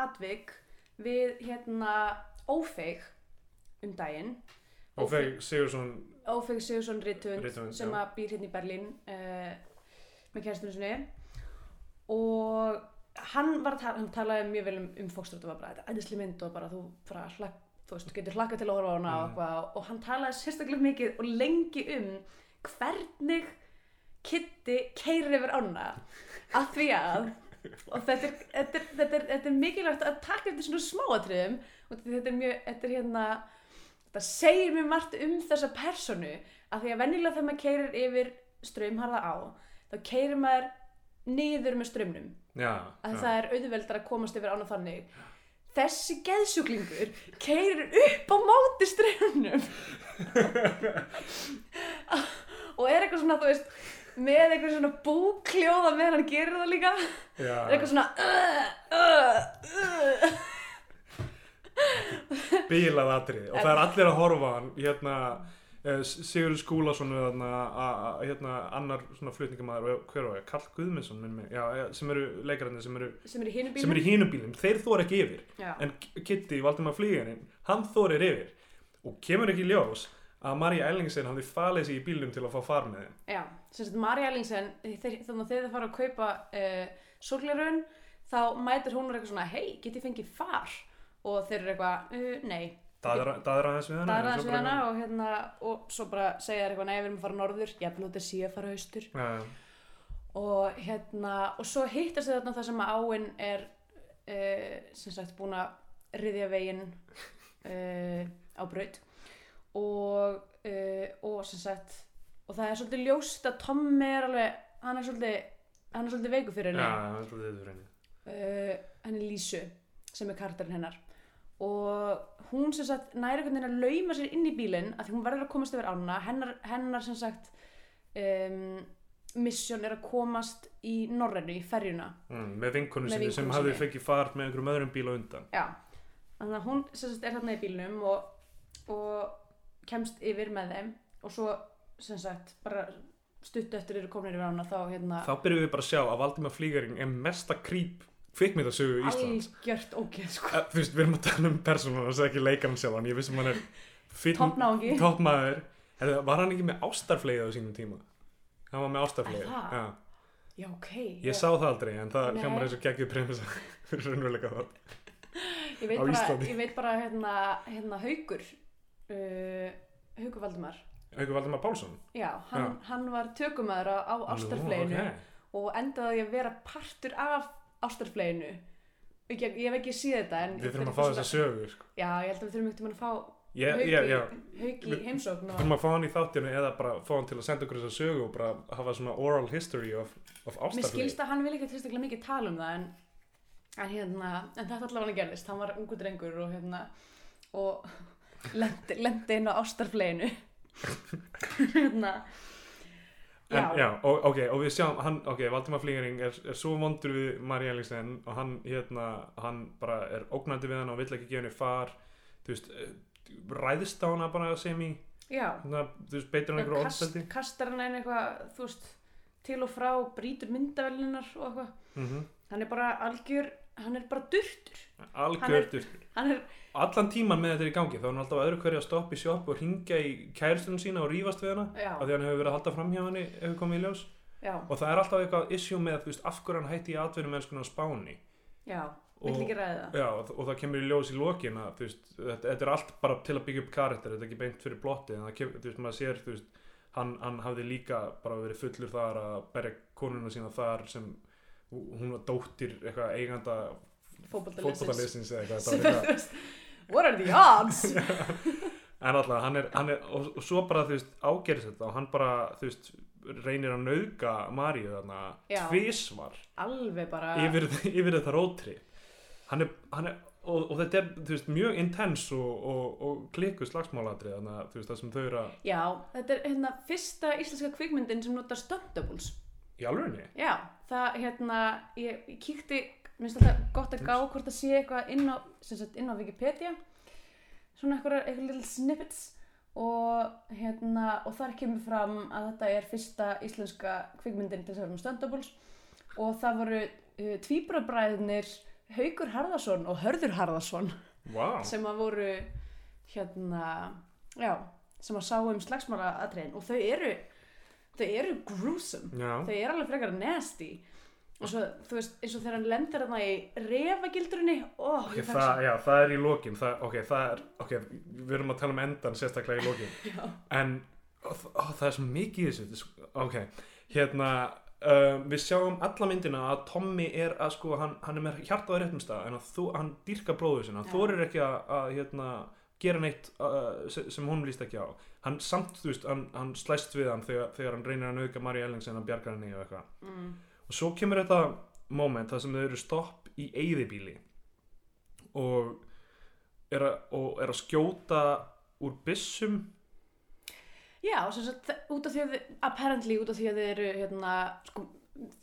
[SPEAKER 3] atvik við hérna Ófeig um daginn
[SPEAKER 2] og þeir Sigursson
[SPEAKER 3] Ófeig Sigursson Rithund
[SPEAKER 2] Rithöfund,
[SPEAKER 3] sem
[SPEAKER 2] já.
[SPEAKER 3] að býr hérna í Berlín uh, með kæristunum sinni og hann var að tala, hann talaði mjög vel um, um fókstrætt og var bara, þetta er æðisli mynd og bara þú, bara, hlak, þú veist, getur hlakkað til að horfa á hana og,
[SPEAKER 2] Mm.
[SPEAKER 3] eitthvað, og hann talaði sérstaklega mikið og lengi um hvernig Kitty keirir yfir ána af því að og þetta er, þetta, er, þetta, er, þetta er mikilvægt að taka eftir svona smáatriðum og þetta er mjög, þetta er hérna þetta segir mér margt um þessa personu að því að venjulega þegar maður keirir yfir ströymharða á þá keirir maður niður með strömmnum
[SPEAKER 2] já,
[SPEAKER 3] að
[SPEAKER 2] já.
[SPEAKER 3] það er auðveldar að komast yfir ána þannig þessi geðsjúklingur keirir upp á móti strömmnum og er eitthvað svona þú veist með eitthvað svona búkljóða meðan hann gerir það líka
[SPEAKER 2] já.
[SPEAKER 3] er eitthvað svona uh.
[SPEAKER 2] Bílað atriði. Og það er allir að horfa hann hérna eh, Sigurður Skúlason hérna annar svona flutningamæður og hver var ég, Karl mig, já, sem eru leikararnir sem eru
[SPEAKER 3] er
[SPEAKER 2] eru í hínum bílum, þeir þóra ekki yfir.
[SPEAKER 3] Já.
[SPEAKER 2] en Kitty, Valdimar Flíganin hann þórir yfir. Og kemur ekki ljós að Marja Ellingsen hafði falið sig í bílum til að fá far með þeim.
[SPEAKER 3] Já, sem sagt Marja Ellingsen þannig að þegar þið fara að kaupa uh, sólglerun þá mætir hún eitthvað svona hei, get ég fengið far og þeir eru eitthvað, uh, nei.
[SPEAKER 2] Daðra aðeins við hana en
[SPEAKER 3] aðeins við hana og, hérna, og svo bara segja þær eitthvað, nei, við erum að fara norður ég er þetta sé að fara austur.
[SPEAKER 2] Já, já.
[SPEAKER 3] og hérna, og svo hittast þau þarna það sem að áinn er uh, sem sagt búin að riðja veginn uh, á braut. Og, uh, og sem sagt og það er svolítið ljóst að Tommi er alveg hann er svolítið, hann er veiku fyrir
[SPEAKER 2] Já,
[SPEAKER 3] henni
[SPEAKER 2] það er svolítið þetta fyrir henni.
[SPEAKER 3] Uh, henni Lísu sem er karakterinn hennar og hún sem sagt næri einhvern veginn að lauma sér inn í bílinn að því hún verður að komast yfir ána. Hennar, hennar sem sagt um, mission er að komast í Norrænu, í ferjuna.
[SPEAKER 2] Mm, með vinkonu sinni sem hafði fengið far með einhverjum öðrum bíl á undan.
[SPEAKER 3] Já, þannig að hún sem sagt, er þarna í bílnum og, og kemst yfir með þeim. Og svo sem sagt bara stuttu eftir eru komin yfir hana þá hérna
[SPEAKER 2] þá byrjuðum við bara að sjá að Valdimar Flígaring er mesta krýp kvikmyndasögu Íslands
[SPEAKER 3] algjört ógeð sko
[SPEAKER 2] Eh, þú veist, við erum að tala um persónuna og ekki leikarn sjálfan, ég vissum hann er
[SPEAKER 3] Toppnáungi.
[SPEAKER 2] toppmaður Herðu, var hann ekki með ástarfleið á sínum tíma hann var með ástarfleið
[SPEAKER 3] Er það?
[SPEAKER 2] Já.
[SPEAKER 3] já ok,
[SPEAKER 2] ég sá það aldrei en það
[SPEAKER 3] Nei.
[SPEAKER 2] hljómar eins og geggið premissa fyrir raunveruleika það
[SPEAKER 3] ég veit
[SPEAKER 2] á
[SPEAKER 3] bara,
[SPEAKER 2] Íslandi.
[SPEAKER 3] ég veit bara hérna, hérna Haukur uh, Haukur Valdimar
[SPEAKER 2] Haukur Valdimar Pálsson
[SPEAKER 3] já, hann, hann var tökumæður á, á ástarfleginu
[SPEAKER 2] ok.
[SPEAKER 3] og endaði að vera partur af ástarfleginu. Ég, ég hef ekki séð þetta en
[SPEAKER 2] við þurfum að fá þessa sögu sko.
[SPEAKER 3] já, ég held að við þurfum ekkert að fá
[SPEAKER 2] ég,
[SPEAKER 3] Hauk,
[SPEAKER 2] ég, já,
[SPEAKER 3] í, hauk í
[SPEAKER 2] Við-
[SPEAKER 3] heimsókn
[SPEAKER 2] við þurfum að fá hann í þáttinu eða bara fá hann til að senda okkur þessa sögu og bara hafa svona oral history of, of
[SPEAKER 3] mér
[SPEAKER 2] ástarfleið
[SPEAKER 3] skilst að hann vil ekki tristaklega mikið tala um það en, en hérna en þetta allavega gerðist, hann var ungu drengur og hérna og lendi, lendi inn á ástarfleginu. Hérna
[SPEAKER 2] En,
[SPEAKER 3] já,
[SPEAKER 2] já, og, ok, og við sjáum, hann, ok, Valdimar Flígaring er, er svo vondur við Mari Ellingsen og hann, hérna, hann bara er ógnandi við hann og vill ekki gefa henni far, þú veist, eh, ræðist á hana bara sem í, hérna, þú veist, beitur hann einhverju ofbeldi.
[SPEAKER 3] kastar hann einn eitthvað þú veist, til og frá brýtur myndavellinar og eitthvað.
[SPEAKER 2] Mm
[SPEAKER 3] hann er bara algjör, hann er bara durtur. Hann hann er,
[SPEAKER 2] Allan tíman með þetta er í gangi, þá er hann alltaf öðru hverju að stoppa í sjoppu og ringja í kæristunum sína og rífast við hana,
[SPEAKER 3] já,
[SPEAKER 2] af því hann hefur verið að halda fram hjá henni ef við komum í ljós.
[SPEAKER 3] já,
[SPEAKER 2] Og það er alltaf eitthvað issue með, veist, af hverju hann hætti í atvinnumennskuna á Spáni.
[SPEAKER 3] já
[SPEAKER 2] Og- Já, og, og það kemur í ljós í lokin að þetta, er allt bara til að byggja upp karakter, þetta er ekki beint fyrir plotti en það kemur, þú veist, maður sér, þú veist hann, hann hafði líka bara verið fullur þar að berja konuna sína þar sem hún var dóttir eitthvað eiganda fótballaliðsins eða eitthvað,
[SPEAKER 3] what are the odds?
[SPEAKER 2] En alltaf, hann er, hann er og, og svo bara, þú veist, ágerist þetta og hann bara, þú veist, reynir að nauðga Maríu þarna
[SPEAKER 3] Já.
[SPEAKER 2] tvisvar
[SPEAKER 3] alveg bara
[SPEAKER 2] yfir, yfir þetta rótri. Hann er, hann er og, og þetta er þú veist, mjög intens og, og, og klikku slagsmáladrið þannig að þú veist það sem þau eru að
[SPEAKER 3] já, þetta er hérna fyrsta íslenska kvikmyndin sem notar stunt doubles
[SPEAKER 2] í alvegni
[SPEAKER 3] já, það hérna ég, ég kíkti, minnst þetta gott að gá hvort það sé eitthvað inn á, sem sagt, inn á Wikipedia. Svona eitthvað, eitthvað little snippets. Og hérna og þar kemur fram að þetta er fyrsta íslenska kvikmyndin til þess að vera með stunt doubles og það voru uh, tvíbrabræðinir Haukur Harðarsson og Hörður Harðarsson
[SPEAKER 2] wow.
[SPEAKER 3] sem að voru hérna, já sem að sá um slagsmála atriðin og þau eru þau eru gruesome.
[SPEAKER 2] Já,
[SPEAKER 3] þau eru alveg frekar nasty. Og svo, þú veist, eins og þegar hann lendir þarna í refagildrunni oh,
[SPEAKER 2] okay, það, já, það er í lokin. Það, ok, það er, ok, við erum að tala um endan sérstaklega í lokin.
[SPEAKER 3] Já.
[SPEAKER 2] en ó, ó, það er svo mikið í þessu þetta er svo- ok, hérna um, við sjáum alla myndina að Tommy er að sko, hann, hann er með hjartaði réttum stað en að þú, hann dýrka bróður sinna hann
[SPEAKER 3] Já.
[SPEAKER 2] þorir ekki að, að hérna, gera neitt uh, se- sem hún líst ekki á. Hann samt, þú veist, hann, hann slæst við hann þegar, þegar hann reynir að nauðga Mari Ellingsen að bjarga henni og eitthvað.
[SPEAKER 3] Mm,
[SPEAKER 2] og svo kemur þetta moment þar sem þau eru stopp í eyðibíli og er og er að skjóta úr byssum.
[SPEAKER 3] Já, sem sagt, út af því að apparently út af því að þið eru hérna, sko,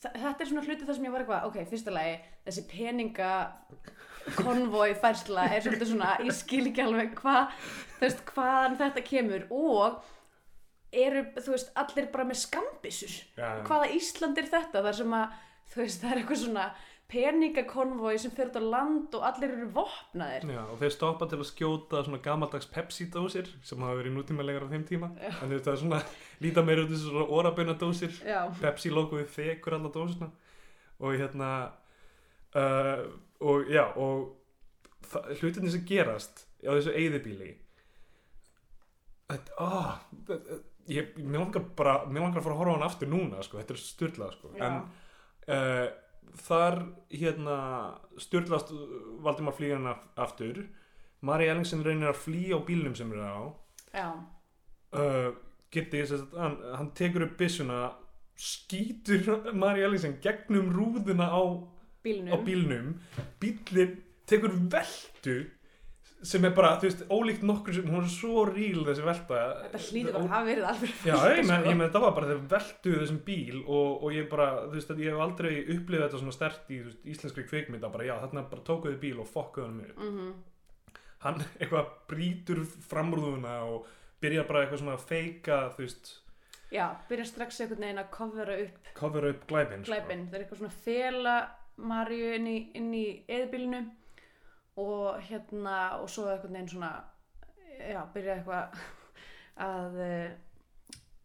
[SPEAKER 3] þetta er svona hluti þar sem ég var eitthvað, ok, fyrsta lagi þessi peninga konvoi færsla er svolítið svona ég skil ekki alveg hvað þú veist, hvaðan þetta kemur og eru, þú veist, allir bara með skambissur.
[SPEAKER 2] Já,
[SPEAKER 3] hvaða Ísland er þetta? Þar sem að þú veist það er eitthvað svona peningakonvoi sem fyrir á land og allir eru vopnaðir.
[SPEAKER 2] Já, og þeir stoppa til að skjóta svona gamaldags Pepsi-dósir sem hafa verið nútímalegar á þeim tíma.
[SPEAKER 3] Já.
[SPEAKER 2] en það er svona, líta meira út þessu svona orabunadósir.
[SPEAKER 3] Já,
[SPEAKER 2] Pepsi-logoið þekur alla dósina og hérna uh, og já og hlutinni sem gerast á þessu eyðibíli þetta, þetta ég, mér langar bara, mér langar að fara að horfa á hann aftur núna sko, þetta er styrlað sko.
[SPEAKER 3] Já.
[SPEAKER 2] en uh, þar hérna styrlast Valdimar flýjan aftur. Mari Ellingsen reynir að flýja á bílnum sem er á.
[SPEAKER 3] Já,
[SPEAKER 2] uh, Gitti, sem sagt, hann, hann tekur upp byssuna skýtur Mari Ellingsen gegnum rúðuna á, á
[SPEAKER 3] bílnum.
[SPEAKER 2] Bílnum bílinn tekur veldu sem er bara, þú veist, ólíkt nokkur sem hún er svo ríl þessi velta.
[SPEAKER 3] Þetta hlýtur bara að hafa verið alveg
[SPEAKER 2] Já, ég með,
[SPEAKER 3] sko.
[SPEAKER 2] ég með þetta var bara þeir veltuðu þessum bíl og, og ég bara, þú veist, ég hef aldrei upplifað þetta svona stert í veist, íslenskri kvikmynda. Bara, já, þarna bara tókuðu bíl og fokkuðu hann upp
[SPEAKER 3] Mhm.
[SPEAKER 2] hann eitthvað brýtur framrúðuna og byrjar bara eitthvað svona að feika, þú veist,
[SPEAKER 3] Já, byrja strax einhvern veginn að covera upp
[SPEAKER 2] cover upp glæpinn sko.
[SPEAKER 3] glæpinn, það er eitthvað svona fela Marju inn í, í eðbílinu og hérna og svo einhvern veginn svona já, byrja eitthvað að uh,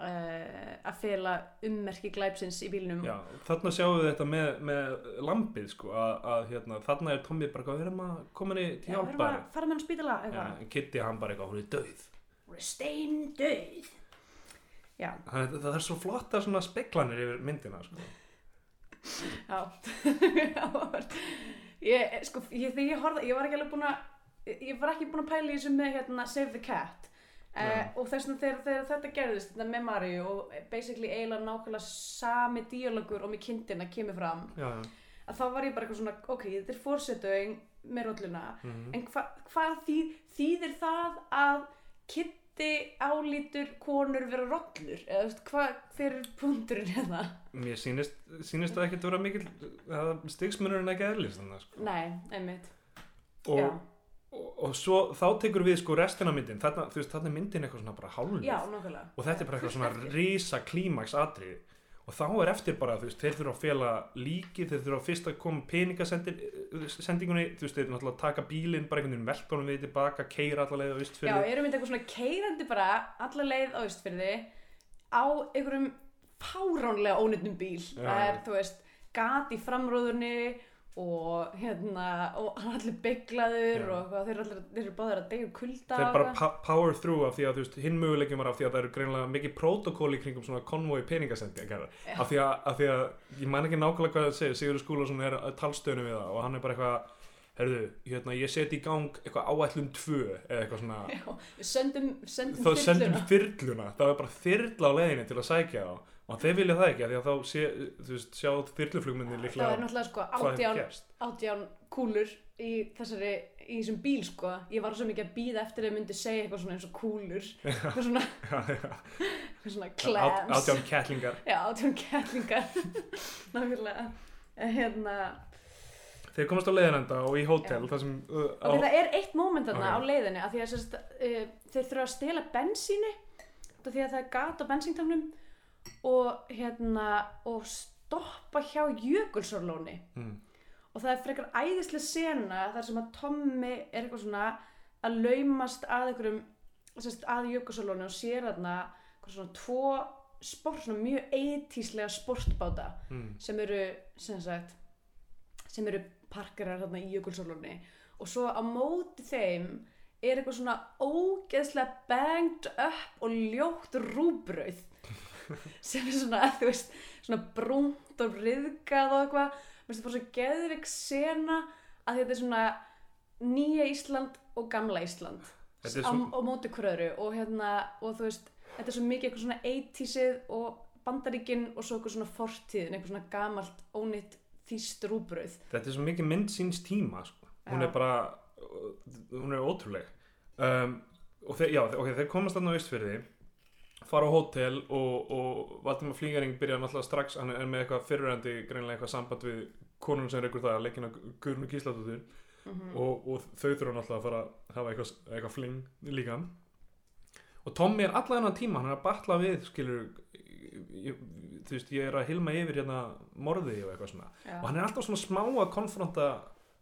[SPEAKER 3] að fela ummerki glæpsins í bílnum.
[SPEAKER 2] Já, þarna sjáum við þetta með, með lampið, sko, að, að hérna, þarna er Tommy bara, eitthvað, við erum að koma henni til
[SPEAKER 3] Já, við erum
[SPEAKER 2] hjálpar?
[SPEAKER 3] að fara með hann á spítala eitthvað,
[SPEAKER 2] en Kitty hann bara eitthvað, hún er döið
[SPEAKER 3] hún er steindauð. Já,
[SPEAKER 2] það, það er svo flotta speklanir yfir myndina, sko.
[SPEAKER 3] ég, sko, ég, þegar ég horfði ég var ekki alveg búin að ég var ekki búin að pæla í þessu með hérna Save the Cat. Uh, og þess vegna þegar, þegar þetta gerðist þetta með Maríu og basically eiginlega nákvæmlega sami díalogur og með kindina kemur fram
[SPEAKER 2] Já, já,
[SPEAKER 3] að þá var ég bara eitthvað svona, ok, þetta er forsetöing með rolluna,
[SPEAKER 2] mhm.
[SPEAKER 3] en hva, hvað þý, þýðir það að Kitty álítur konur vera rollur, eða hvað hver er punkturinn hérna?
[SPEAKER 2] Mér sýnist það ekkert vera mikil stigsmunurinn ekki eðlis þannig sko.
[SPEAKER 3] Nei, einmitt,
[SPEAKER 2] og, og, og svo þá tekur við sko restina myndin. Þarna, þú veist, þarna er myndin eitthvað svona bara
[SPEAKER 3] nákvæmlega.
[SPEAKER 2] og þetta er bara eitthvað svona rísa klímaks atrið og þá er eftir bara, þú veist, þeir þurfa að fela líki, þeir þurfa fyrst að koma peningasendingunni, þú veist, þeir náttúrulega taka bílinn, bara einhvern veginn veltónum við tilbaka, keira allavega á
[SPEAKER 3] Já,
[SPEAKER 2] austfyrði
[SPEAKER 3] erum við eitthvað svona keirandi bara alla leið á Ístfyrði á einhverjum fáránlega ónýttum bíl.
[SPEAKER 2] Já.
[SPEAKER 3] Það er, þú veist, gat í framrúðunni og hérna, og hann er allir bygglaður og þeir eru eru báðir að deyja úr kulda
[SPEAKER 2] þeir bara power through af því að hinn möguleikum var af því að það eru greinlega mikið protokóli kringum svona konvoi peningasendingar
[SPEAKER 3] Já.
[SPEAKER 2] af því, að, af því að ég man ekki nákvæmlega hvað það segir Sigurður Skúlason er talstöðinu við það og hann er bara eitthvað herðu, hérna, ég seti í gang eitthvað áætlum tvö eða eitthvað svona.
[SPEAKER 3] Já, sendum, sendum
[SPEAKER 2] þá sendum
[SPEAKER 3] þyrluna.
[SPEAKER 2] það er bara þyrla á leiðinni til að sækja þá og þeir vilja það ekki af því að þá sé, veist, sjá þyrluflugmyndin
[SPEAKER 3] Það er
[SPEAKER 2] líklega
[SPEAKER 3] náttúrulega sko átján, átján kúlur í þessari, í þessum bíl sko. Ég var svo mikið að býða eftir að þau myndi segja eitthvað svona eins og kúlur. Eitthvað svona, eitthvað svona clams.
[SPEAKER 2] átján kettlingar
[SPEAKER 3] Já, átján kettlingar. En Hérna,
[SPEAKER 2] þeir komast á leiðinenda og í hótel þar sem uh, á,
[SPEAKER 3] það er eitt móment þarna
[SPEAKER 2] Ok.
[SPEAKER 3] á leiðinni að að sérst, uh, þeir þurfa að stela af því að það er gat á bensíntangnum og hérna og stoppa hjá Jökulsárlóni.
[SPEAKER 2] Mm,
[SPEAKER 3] og það er frekar æðislega sena þar sem að Tommy er eitthvað svona að laumast að einhverjum að Jökulsárlóni og sér þarna svona tvo sport, svona mjög eitíslega sportbáta
[SPEAKER 2] mm,
[SPEAKER 3] sem eru sem sagt sem eru parkerar þarna í Jökulsárlóni. Og svo á móti þeim er eitthvað svona ógeðslega banged up og ljótt rúbrauð sem er svona, þú veist, svona brúnt og riðgað og eitthvað. Mér finnst það bara svo geðvik sena að þetta er svona nýja Ísland og gamla Ísland.
[SPEAKER 2] Þetta er
[SPEAKER 3] á,
[SPEAKER 2] svo-
[SPEAKER 3] á móti hverju og hérna, og þú veist þetta er svo mikið eitthvað svona 80sið og bandaríkin og svo eitthvað svona fortíðin, eitthvað svona gamalt ónýtt þýst rúbrauð
[SPEAKER 2] þetta er svo mikið mynd síns tíma sko. hún er bara uh, hún er ótrúleg. Um, og þeir, já, ok, þeir komast þarna á Ístfyrði fara á hótel og, og Valdimar Flígaring byrja náttúrulega strax hann er með eitthvað fyrirrændi greinlega eitthvað samband við konun sem reykur það að leikina Guðrunu Gísladóttur.
[SPEAKER 3] Mm
[SPEAKER 2] og, og þau þurfa náttúrulega að fara að hafa eitthvað, eitthvað fling líka. Og Tommy er allan þennan tíma hann er að batla við skilur ég, þú veist, ég er að hilma yfir hérna morði og eitthvað svona. Og hann er alltaf svona smá að konfronta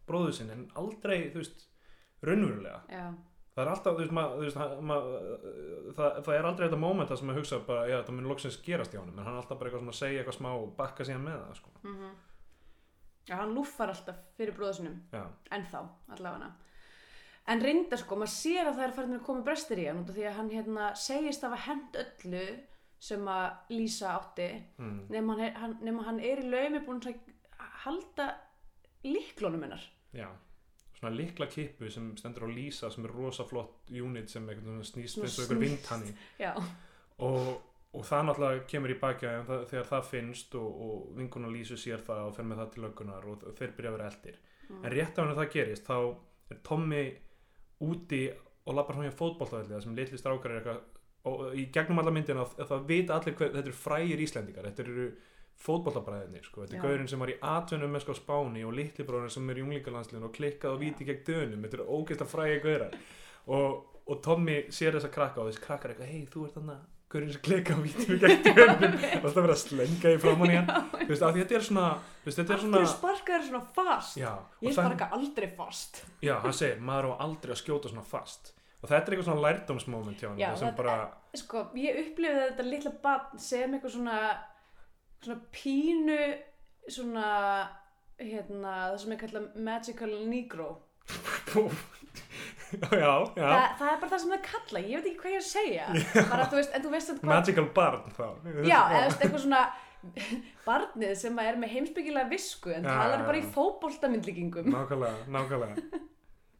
[SPEAKER 2] bróðu sinn en aldrei, þú veist, raunverulega.
[SPEAKER 3] Já,
[SPEAKER 2] það er alltaf, þú veist, mað, þú veist hann- ma, það, það er aldrei þetta mómenta sem að hugsa bara, já, það mun loksins gerast hjá honum en hann er alltaf bara eitthvað svona að segja eitthvað smá og bakka síðan með það, sko.
[SPEAKER 3] Mm já, hann lúffar alltaf fyrir bróðasinum
[SPEAKER 2] já,
[SPEAKER 3] ennþá, allavega. En reynda sko, maður sér að það er farin að koma brestir í hann út af því að hann hérna segist að hafa hend öllu sem að Lísa átti.
[SPEAKER 2] Mm,
[SPEAKER 3] nema hann hann, hann er í laumi búin að halda líklónum hennar.
[SPEAKER 2] Já svona likla kippu sem stendur á Lísa sem er rosa flott unit sem snýst eins og eitthvað
[SPEAKER 3] snýst.
[SPEAKER 2] vindhanni
[SPEAKER 3] já,
[SPEAKER 2] og, og það náttúrulega kemur í baki að það, þegar það finnst og, og vinkuna Lísu sér það og fer með það til löggunar og þeir byrja að vera eldir
[SPEAKER 3] Mm.
[SPEAKER 2] en rétt af henni það gerist þá er Tommy úti og lappar hann hjá fótboltavelli það sem litli strákar er eitthvað og í gegnum alla myndina það vita allir hver, þetta eru frægir Íslendingar þetta eru fótboltabræðinir sko. þetta er gaurinn sem var í atvinnum með sko Spáni og litli bróðin sem er í unglingalandsliðin og klikkað og víti gegn dönum. Þetta eru ógeðslega frægir gaurar. Og, og Tommy sér þessa krakka og þessi krakkar eitthvað hei þú ert þarna gaurinn sem klikka og víti gegn dönum. Og það verið að slenga í framann í hann. Þú veist, þetta er svona þetta er svona
[SPEAKER 3] sparkaður svona fast?
[SPEAKER 2] já,
[SPEAKER 3] Ég sparka aldrei fast.
[SPEAKER 2] Já, hann segir, maður á aldrei að skjóta svona fast. Og þetta er eitthvað svona lærdómsmoment hjá hann
[SPEAKER 3] Sko, ég upplifði þetta litla barn sem eitthvað svona, svona pínu, svona, hérna, það sem er kallað magical negro.
[SPEAKER 2] já, já,
[SPEAKER 3] Þa, það er bara það sem það kalla, ég veit ekki hvað ég er að segja. Bara, þú veist, en þú veist hvað...
[SPEAKER 2] magical barn þá
[SPEAKER 3] Já, eða eitthvað svona barnið sem er með heimsbyggilega visku en
[SPEAKER 2] Já,
[SPEAKER 3] talar bara í
[SPEAKER 2] já.
[SPEAKER 3] fótboltamyndlíkingum.
[SPEAKER 2] nákvæmlega, nákvæmlega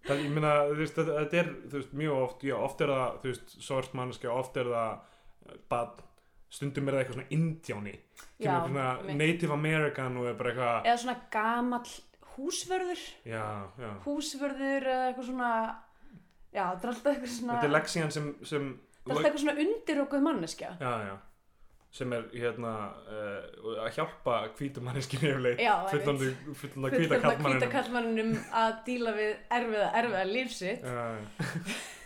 [SPEAKER 2] það, ég meina, þú veist, þetta, er þú veist, mjög oft, já, oft er það þú veist, svart mannskja, oft er það eh, barn, stundum er það eitthvað svona indjáni,
[SPEAKER 3] Já,
[SPEAKER 2] kemur svona native american og bara eitthvað
[SPEAKER 3] Eða svona gamall húsvörður,
[SPEAKER 2] já, já,
[SPEAKER 3] húsvörður eða eitthvað svona, já, það er alltaf eitthvað svona,
[SPEAKER 2] þetta er leksían sem, sem
[SPEAKER 3] það er alltaf eitthvað svona undirokuð manneskja.
[SPEAKER 2] já, já. Sem er hérna uh, að hjálpa
[SPEAKER 3] Já, Fullorðna
[SPEAKER 2] hvíta
[SPEAKER 3] hvíta
[SPEAKER 2] kallmanninu
[SPEAKER 3] kallmanninum að díla við erfiða, erfiða lífsitt.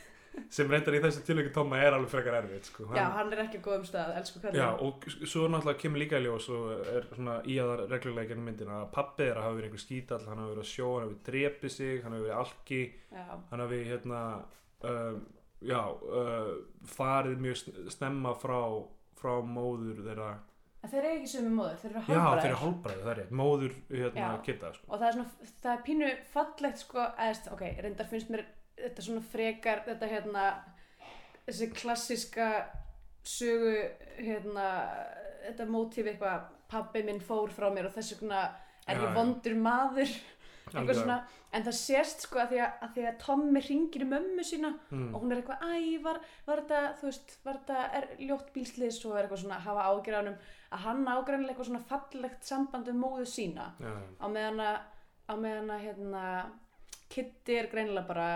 [SPEAKER 2] sem reyndar í þessu tilvægi Tóma er alveg frekar erfitt sko.
[SPEAKER 3] Já, hann er ekki á góðum stað, elsku kallin.
[SPEAKER 2] Já, og svo náttúrulega kemur líka í ljós og er svona í aðar reglulega gennum myndina að pappið er að hafa verið einhver skítall hann hafa verið að sjó, hann hafa verið drepið sig hann hafa verið alki,
[SPEAKER 3] Já,
[SPEAKER 2] hann hafa verið hérna um, já, uh, farið mjög sn- snemma frá, frá móður þeirra
[SPEAKER 3] en þeir eru ekki sömu móður, þeir eru
[SPEAKER 2] já,
[SPEAKER 3] hálfbræður.
[SPEAKER 2] þeirra hálfbræði, það er rétt, móður hérna kitta sko.
[SPEAKER 3] og það er svona, það er pínu fallegt sko, eðst, ok, reyndar finnst mér þetta svona frekar, þetta hérna þessi klassiska sögu hérna, þetta mótíf eitthvað, pabbi minn fór frá mér og þess vegna er ég vondur maður eitthvað svona, en það sést sko að því að, að, því að Tommy ringir í mömmu sína
[SPEAKER 2] mm.
[SPEAKER 3] og hún er eitthvað, æ, var, var þetta þú veist, var þetta er, ljótt bílsliðs og er eitthvað svona að hafa ágjur á honum að hann ágrænilega eitthvað svona fallegt samband um móðu sína.
[SPEAKER 2] Já,
[SPEAKER 3] á meðan að á meðan að hérna Kitty er greinilega bara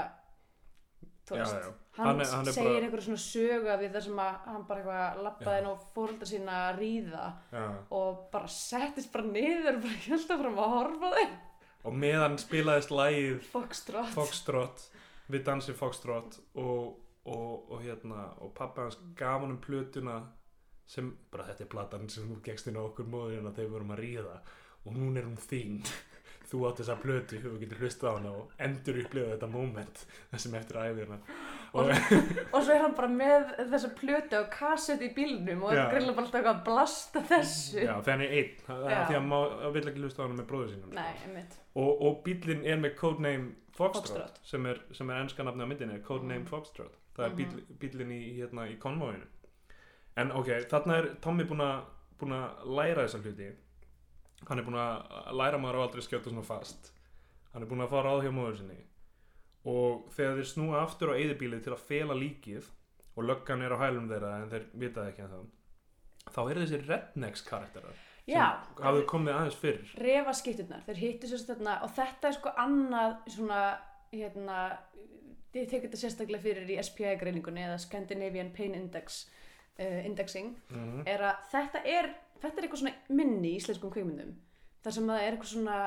[SPEAKER 2] Já, já.
[SPEAKER 3] hann,
[SPEAKER 2] Hann er- hann
[SPEAKER 3] segir
[SPEAKER 2] bara-
[SPEAKER 3] einhverju svona sögu við það sem að hann bara eitthvað lappaði inn á fóreldra sína að ríða
[SPEAKER 2] já.
[SPEAKER 3] og bara settist bara niður og bara held að fram að horfa þeim
[SPEAKER 2] og meðan spilaðist lagið
[SPEAKER 3] Foxtrot
[SPEAKER 2] Foxtrot við dansið Foxtrot og, og, og hérna og pappa hans gaf hann um plötuna sem, bara þetta er platan sem þú gegst inn á okkur móðurinn að þeir vorum að ríða og hún er hún þín þú átt þessa plötu og getur hlustað á hana og endur upplifa þetta moment þessum eftir æfina og,
[SPEAKER 3] og svo er hann bara með þessa plötu og kassett í bílnum og er
[SPEAKER 2] Já.
[SPEAKER 3] greinilega bara alltaf eitthvað að blasta þessu.
[SPEAKER 2] Já, er einn. Það er því að má, að vill ekki hlusta á hana með bróður sínum
[SPEAKER 3] Nei, einmitt.
[SPEAKER 2] Og, og bílinn er með codename Foxtrot,
[SPEAKER 3] Foxtrot.
[SPEAKER 2] sem er, sem er ennska nafni á myndinni codename
[SPEAKER 3] Mhm.
[SPEAKER 2] Foxtrot. Það er bíl,
[SPEAKER 3] Mhm.
[SPEAKER 2] bílinn í, hérna, í konvóinu en ok, þarna er Tommy búinn að læra þessa hluti hann er búinn að læra maður á aldrei skjóta svona fast. Hann er búinn að fara á hjá móður sinni. Og þegar þeir snúa aftur á eyðibílið til að fela líkið og löggan er á hælum þeirra en þeir vitaði ekki að það þá eru þessi rednecks karakterar
[SPEAKER 3] Já,
[SPEAKER 2] sem hafðu komið aðeins fyrr.
[SPEAKER 3] Refa skipturnar, þeir hittu sérst þarna og þetta er sko annað svona hérna, ég tek þetta sérstaklega fyrir í SPI greiningunni eða Scandinavian Pain Index uh, indexing,
[SPEAKER 2] mm
[SPEAKER 3] er að þetta er þetta er eitthvað svona minni í íslenskum kveikmyndum þar sem það er eitthvað svona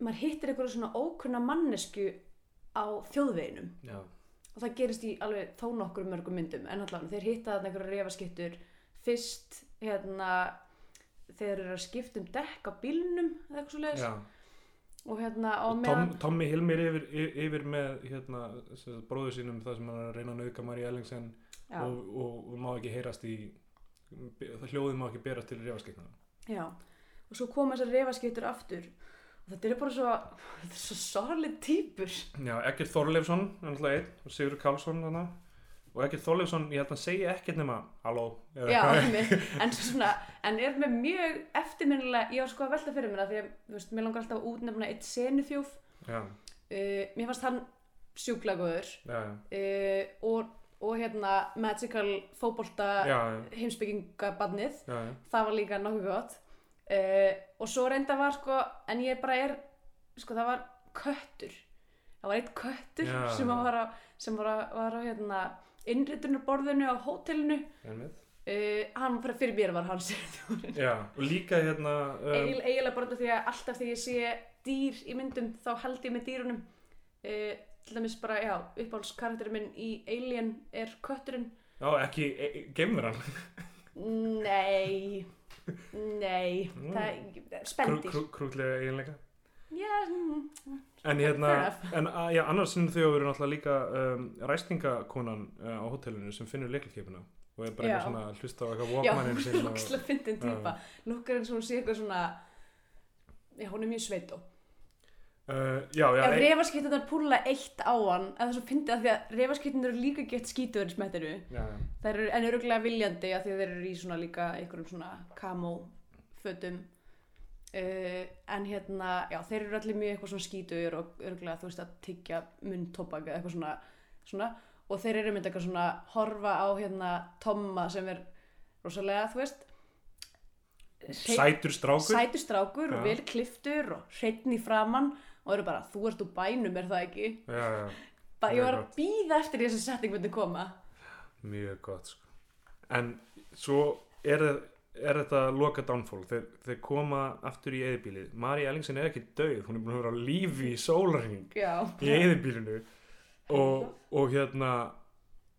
[SPEAKER 3] maður hittir eitthvað svona ókunna mannesku á þjóðveginum.
[SPEAKER 2] Já,
[SPEAKER 3] og það gerist í alveg þó nokkur mörgum myndum en allavega þeir hitta þarna einhverja refaskiptur. Fyrst hérna þeir eru að skipta um dekk á bílnum eða eitthvað svo leiðis og hérna á meðan
[SPEAKER 2] Tommy Hilmir yfir, yfir, með hérna, bróður sínum það sem hann er að reyna að nauka Marí Ellingsen og, og, og má ekki heyrast í það hljóðið má ekki berast til refaskiptana
[SPEAKER 3] já og svo koma þessar refaskiptur aftur. Og þetta eru bara svo þetta er svo sorglega týpur.
[SPEAKER 2] Já, Ekkert Þorleifsson er náttúrulega einn og Sigur Karlsson þarna. Og Ekkert Þorleifsson, ég held að segja ekkert nema halló
[SPEAKER 3] já, einmitt. en, svo svona, en er með mjög eftirminnilega, ég var sko að velta fyrir mér það því að, veist, mér langar alltaf að útnefna eitt senuþjóf,
[SPEAKER 2] já,
[SPEAKER 3] uh, mér fannst hann
[SPEAKER 2] já,
[SPEAKER 3] uh, og, og hérna magical
[SPEAKER 2] já, já.
[SPEAKER 3] það var líka nokkuð gott. Uh, og svo reynda var sko en ég bara er sko það var köttur. Það var eitt köttur
[SPEAKER 2] Já,
[SPEAKER 3] sem var á, sem var á, var á hérna, innritunarborðinu á hótelinu. Uh, hann fyrir, fyrir mér var hans
[SPEAKER 2] Já, og líka hérna um,
[SPEAKER 3] eiginlega bara því að alltaf þegar ég sé dýr í myndum þá held ég með dýrunum. Uh, til dæmis bara, já, uppáhaldskarakterinn minn í Alien er kötturinn.
[SPEAKER 2] Já, ekki e, e, geimveran
[SPEAKER 3] nei nei
[SPEAKER 2] Mm.
[SPEAKER 3] það er spendir
[SPEAKER 2] Krú- Krútlega eiginleika
[SPEAKER 3] já, mm,
[SPEAKER 2] En hérna, en a, já, annars sinnum þau að vera náttúrulega líka um, ræstingakonan uh, á hótelinu sem finnur leiklkipuna og er bara
[SPEAKER 3] Já.
[SPEAKER 2] svona að hlusta á eitthvað
[SPEAKER 3] já,
[SPEAKER 2] walkmaninn sinn og,
[SPEAKER 3] lúkslega fyndin týpa. Lukkar eins og hún sé eitthvað svona já, hún er mjög sveit og
[SPEAKER 2] uh, Já, já,
[SPEAKER 3] ef refaskiptunar púla eitt á hann eða svo fyndið að því að refaskiptunar eru líka gett skítuður í smettinu þær eru en öruglega viljandi að því að þeir eru í svona líka einhverjum svona kamó fötum uh, en hérna, já, þeir eru allir mjög eitthvað svona skítur og öruglega þú veist að tyggja munntobak eða eitthvað svona, svona. Og þeir eru mynd eitthvað svona horfa á hérna Tomma sem er rosalega, þú veist
[SPEAKER 2] Sætur strákur.
[SPEAKER 3] Sætur strákur vel kliftur og hreitn í framann og eru bara, þú ert úr bænum er það ekki?
[SPEAKER 2] Já, já,
[SPEAKER 3] bara, ég var að býða eftir þessi setting myndi koma.
[SPEAKER 2] Mjög gott sko. En svo er, er þetta loka downfall. Þeir, þeir koma aftur í eðibílið Mari Ellingsen er ekki döið, hún er búin að vera á lífi í sólarhing í eðibílinu og, og hérna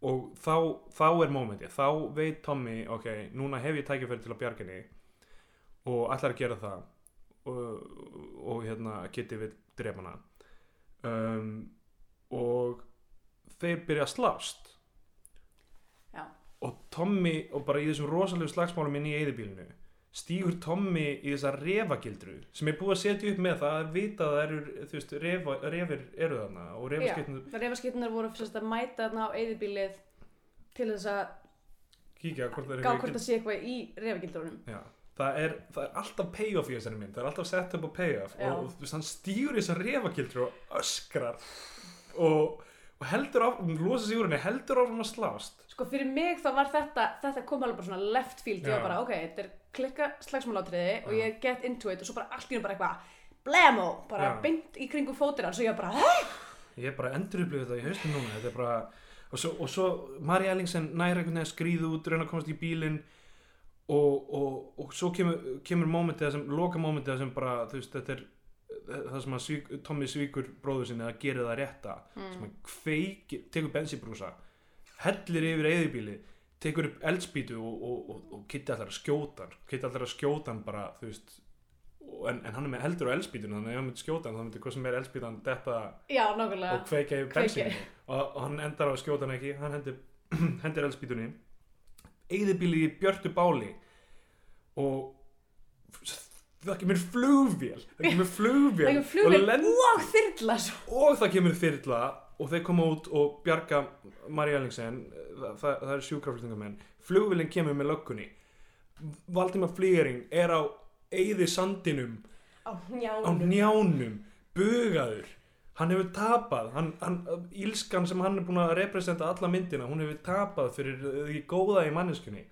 [SPEAKER 2] og þá, þá er mómenti þá veit Tommy, ok, núna hef ég tækifæri til að bjarga henni og ætlar að gera það og, og hérna geti við drefana um, og þeir byrja að slást.
[SPEAKER 3] Já,
[SPEAKER 2] og Tommy og bara í þessum rosalegu slagsmálum inn í eðibílinu stígur Tommy í þessa refagildru sem er búið að setja upp með það að vita að það eru, þú veist, refa, refir eru þarna og refaskipnum
[SPEAKER 3] refaskiptunar voru fyrst að mæta þarna á eyðibílið til þess að
[SPEAKER 2] kíkja hvort það
[SPEAKER 3] sé eitthvað í refagildrunum.
[SPEAKER 2] Já, það er, það er alltaf payoff í þessari mynd, það er alltaf set up og payoff
[SPEAKER 3] Já.
[SPEAKER 2] og þú veist, hann stýur í þessar refakildur og öskrar og, og heldur áfram, losa sig úr henni, heldur áfram að slást
[SPEAKER 3] sko fyrir mig þá var þetta þetta kom alveg bara svona left field ég
[SPEAKER 2] Já.
[SPEAKER 3] var bara ok, þetta er klikka slagsmálátriði og
[SPEAKER 2] Já.
[SPEAKER 3] ég get into it og svo bara allt í hennu bara eitthvað blemó, bara
[SPEAKER 2] Já.
[SPEAKER 3] beint í kringum fótir hans og ég var bara Hå?
[SPEAKER 2] ég er bara endur upplifið þetta í haustum núna þetta er bara, og svo, og svo Mari Ellingsen næri einhvern veginn að skríða út reyna að komast í bílinn og, og, og svo kemur, kemur mómentið sem, loka mómentið sem bara, þú veist, þetta er það sem að svík, Tommy svíkur bróður sinni að gera það rétta sem að kveiki, tekur bensinbrúsa hellir yfir eðibíli tekur upp eldspýtu og, og, og, og Kitty allar að skjóta Kitty allar að skjóta hann bara, þú veist en, en hann er með heldur á eldspýtuna þannig að ef hann myndi skjóta hann þá myndi hvað sem er eldspýtan þetta
[SPEAKER 3] já,
[SPEAKER 2] og kveika
[SPEAKER 3] Kveikja.
[SPEAKER 2] bensinu og, og hann endar á að skjóta hann ekki hann hendur, hendur eldspýtunni eðibíli í björtu báli og það kemur flugvél það kemur flugvél,
[SPEAKER 3] flugvél
[SPEAKER 2] og, lend,
[SPEAKER 3] og þyrla svo.
[SPEAKER 2] Og það kemur þyrla og þeir koma út og bjarga Mari Ellingsen það, það, er sjúkraflutningamenn. Flugvélinn kemur með löggunni. Valdimar Flýring er á eyði sandinum
[SPEAKER 3] á
[SPEAKER 2] á
[SPEAKER 3] njánum
[SPEAKER 2] njánum bugaður hann hefur tapað hann, hann, ílskan sem hann er búin að representa alla myndina, hún hefur tapað fyrir því góða í manneskunni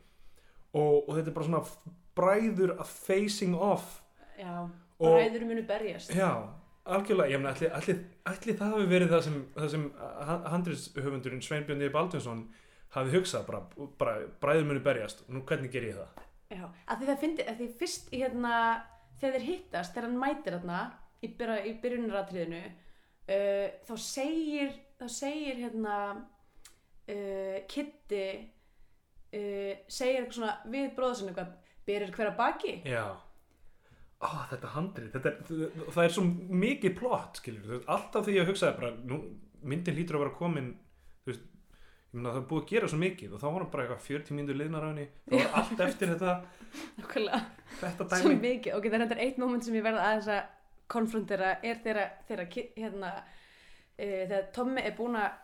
[SPEAKER 2] og, og þetta er bara svona bræður að facing off.
[SPEAKER 3] Já,
[SPEAKER 2] Og-
[SPEAKER 3] bræður munu berjast.
[SPEAKER 2] Já, algjörlega ég meina, allir, allir, allir það hafi verið það sem, sem handriðshöfundurinn Sveinbjörn. Baldvinsson hafi hugsað bara, bara bræður munu berjast. Nú hvernig ger ég það?
[SPEAKER 3] Já, að því það fyndi, að því fyrst hérna, þegar þeir hittast, þegar hann mætir hérna í, byrja, í byrjunaratriðinu, uh, þá segir, þá segir hérna uh, Kitty, uh, segir eitthvað svona við bróðsinn eitthvað, byrjur hver að baki?
[SPEAKER 2] Já Ó, þetta handrið, þetta er, það er svo mikið plott, skiljur, alltaf því ég hugsaði bara, nú, myndin hlýtur að vera komin, þú veist, ég meina það er búið að gera svo mikið og þá var hann bara eitthvað 40 mínútur liðnar á henni, það var allt eftir þetta, þetta
[SPEAKER 3] svo
[SPEAKER 2] dæmi.
[SPEAKER 3] mikið, ok, það er þetta eitt moment sem ég verða aðeins að konfrontera, er þegar, Ki- hérna, uh, þegar Tommi er búin að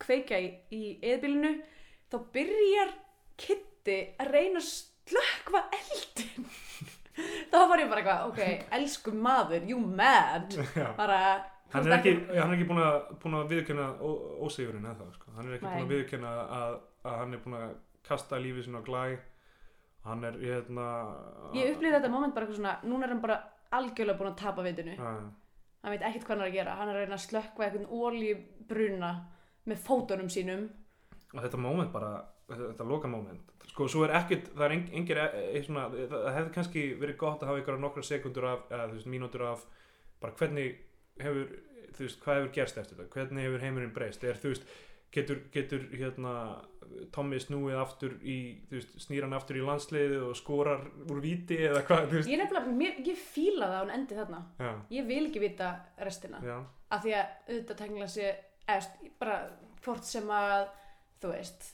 [SPEAKER 3] kveika í, í eðbílinu, þá byrjar Kitty að reyna að slökva eldin. þá var ég bara eitthvað, ok, elsku maður, you mad, bara,
[SPEAKER 2] Hann er ekki, já, hann er ekki búin að, búin að viðkjöna ósigurinn eða það, sko. Hann er ekki
[SPEAKER 3] Nei.
[SPEAKER 2] búin að viðkjöna að, að hann er búin að kasta lífið sinna á glæ, hann er, hérna...
[SPEAKER 3] ég upplýði þetta moment bara eitthvað svona, núna er hann bara algjörlega búin að tapa vitinu.
[SPEAKER 2] Já,
[SPEAKER 3] hann veit ekkert hvað hann er að gera. Hann er að reyna að slökkva einhvern ólíbruna með fótunum sínum.
[SPEAKER 2] Og þetta moment bara, þetta, þetta loka moment sko, svo er ekkert, það er eng- engir e, e, svona, það hefði kannski verið gott að hafa ykkur nokkra sekundur af, eða þú veist, mínútur af bara hvernig hefur þú veist, hvað hefur gerst eftir þetta, hvernig hefur heimurinn breyst, er þú veist, getur, getur hérna, Tommy snúið aftur í, veist, snýr hann aftur í landsliðið og skorar úr víti eða hvað,
[SPEAKER 3] ég nefnilega, mér, ég fíla það að hún endi þarna.
[SPEAKER 2] Já,
[SPEAKER 3] ég vil ekki vita restina.
[SPEAKER 2] Já,
[SPEAKER 3] af því að auðvitað tengla sé eða bara hvort sem að þú veist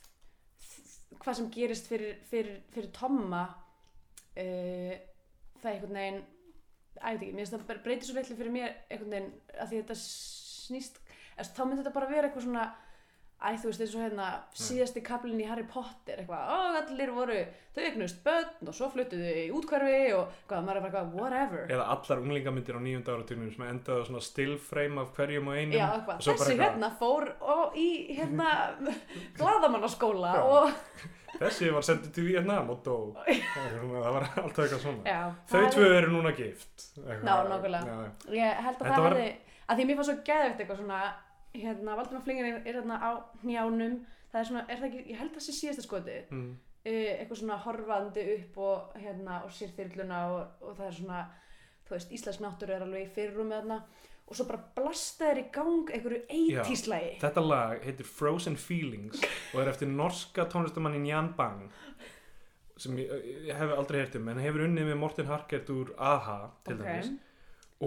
[SPEAKER 3] hvað sem gerist fyrir, fyrir, fyrir Tomma uh, það er einhvern veginn ætti ekki, mér finnst það bara breytir svo litlu fyrir mér einhvern veginn að því þetta snýst eða, þá myndi þetta bara vera eitthvað svona æ, þú veist, eins og hérna síðasti kaplinn í Harry Potter, eitthvað, ó, allir voru þau eignust börn og svo fluttuðu í útkvarfi og hvað, maður er bara eitthvað, whatever.
[SPEAKER 2] Eða allar unglingamyndir á nýjunda áratugnum sem endaði á svona still frame af hverjum og einum.
[SPEAKER 3] Já,
[SPEAKER 2] og
[SPEAKER 3] eitthvað,
[SPEAKER 2] bara
[SPEAKER 3] þessi
[SPEAKER 2] eitthvað-
[SPEAKER 3] hérna fór og í hérna gladamannaskóla og
[SPEAKER 2] þessi var sendið til Vietnam og dó. Það var alltaf eitthvað svona.
[SPEAKER 3] Já,
[SPEAKER 2] þau
[SPEAKER 3] það
[SPEAKER 2] tvö eru núna gift. Eitthvað.
[SPEAKER 3] Já. er, ég held að það
[SPEAKER 2] var-
[SPEAKER 3] hefði að því mér fannst svo geðvikt eitthvað svona hérna, Valdimar Flingin er, er hérna á njánum það er svona, er það ekki, ég held að það sé síðasta skoti
[SPEAKER 2] Mm.
[SPEAKER 3] eitthvað svona horfandi upp og hérna og sér þyrluna og, og það er svona þú veist, Íslands náttúru er alveg í fyrrum með þarna. Og svo bara blasta þér í gang einhverju
[SPEAKER 2] Já.
[SPEAKER 3] eitíslægi
[SPEAKER 2] Þetta lag heitir Frozen Feelings og er eftir norska tónlistamannin Jan Bang sem ég, ég hef aldrei heyrt um en hefur unnið með Morten Harkert úr AHA til dæmis.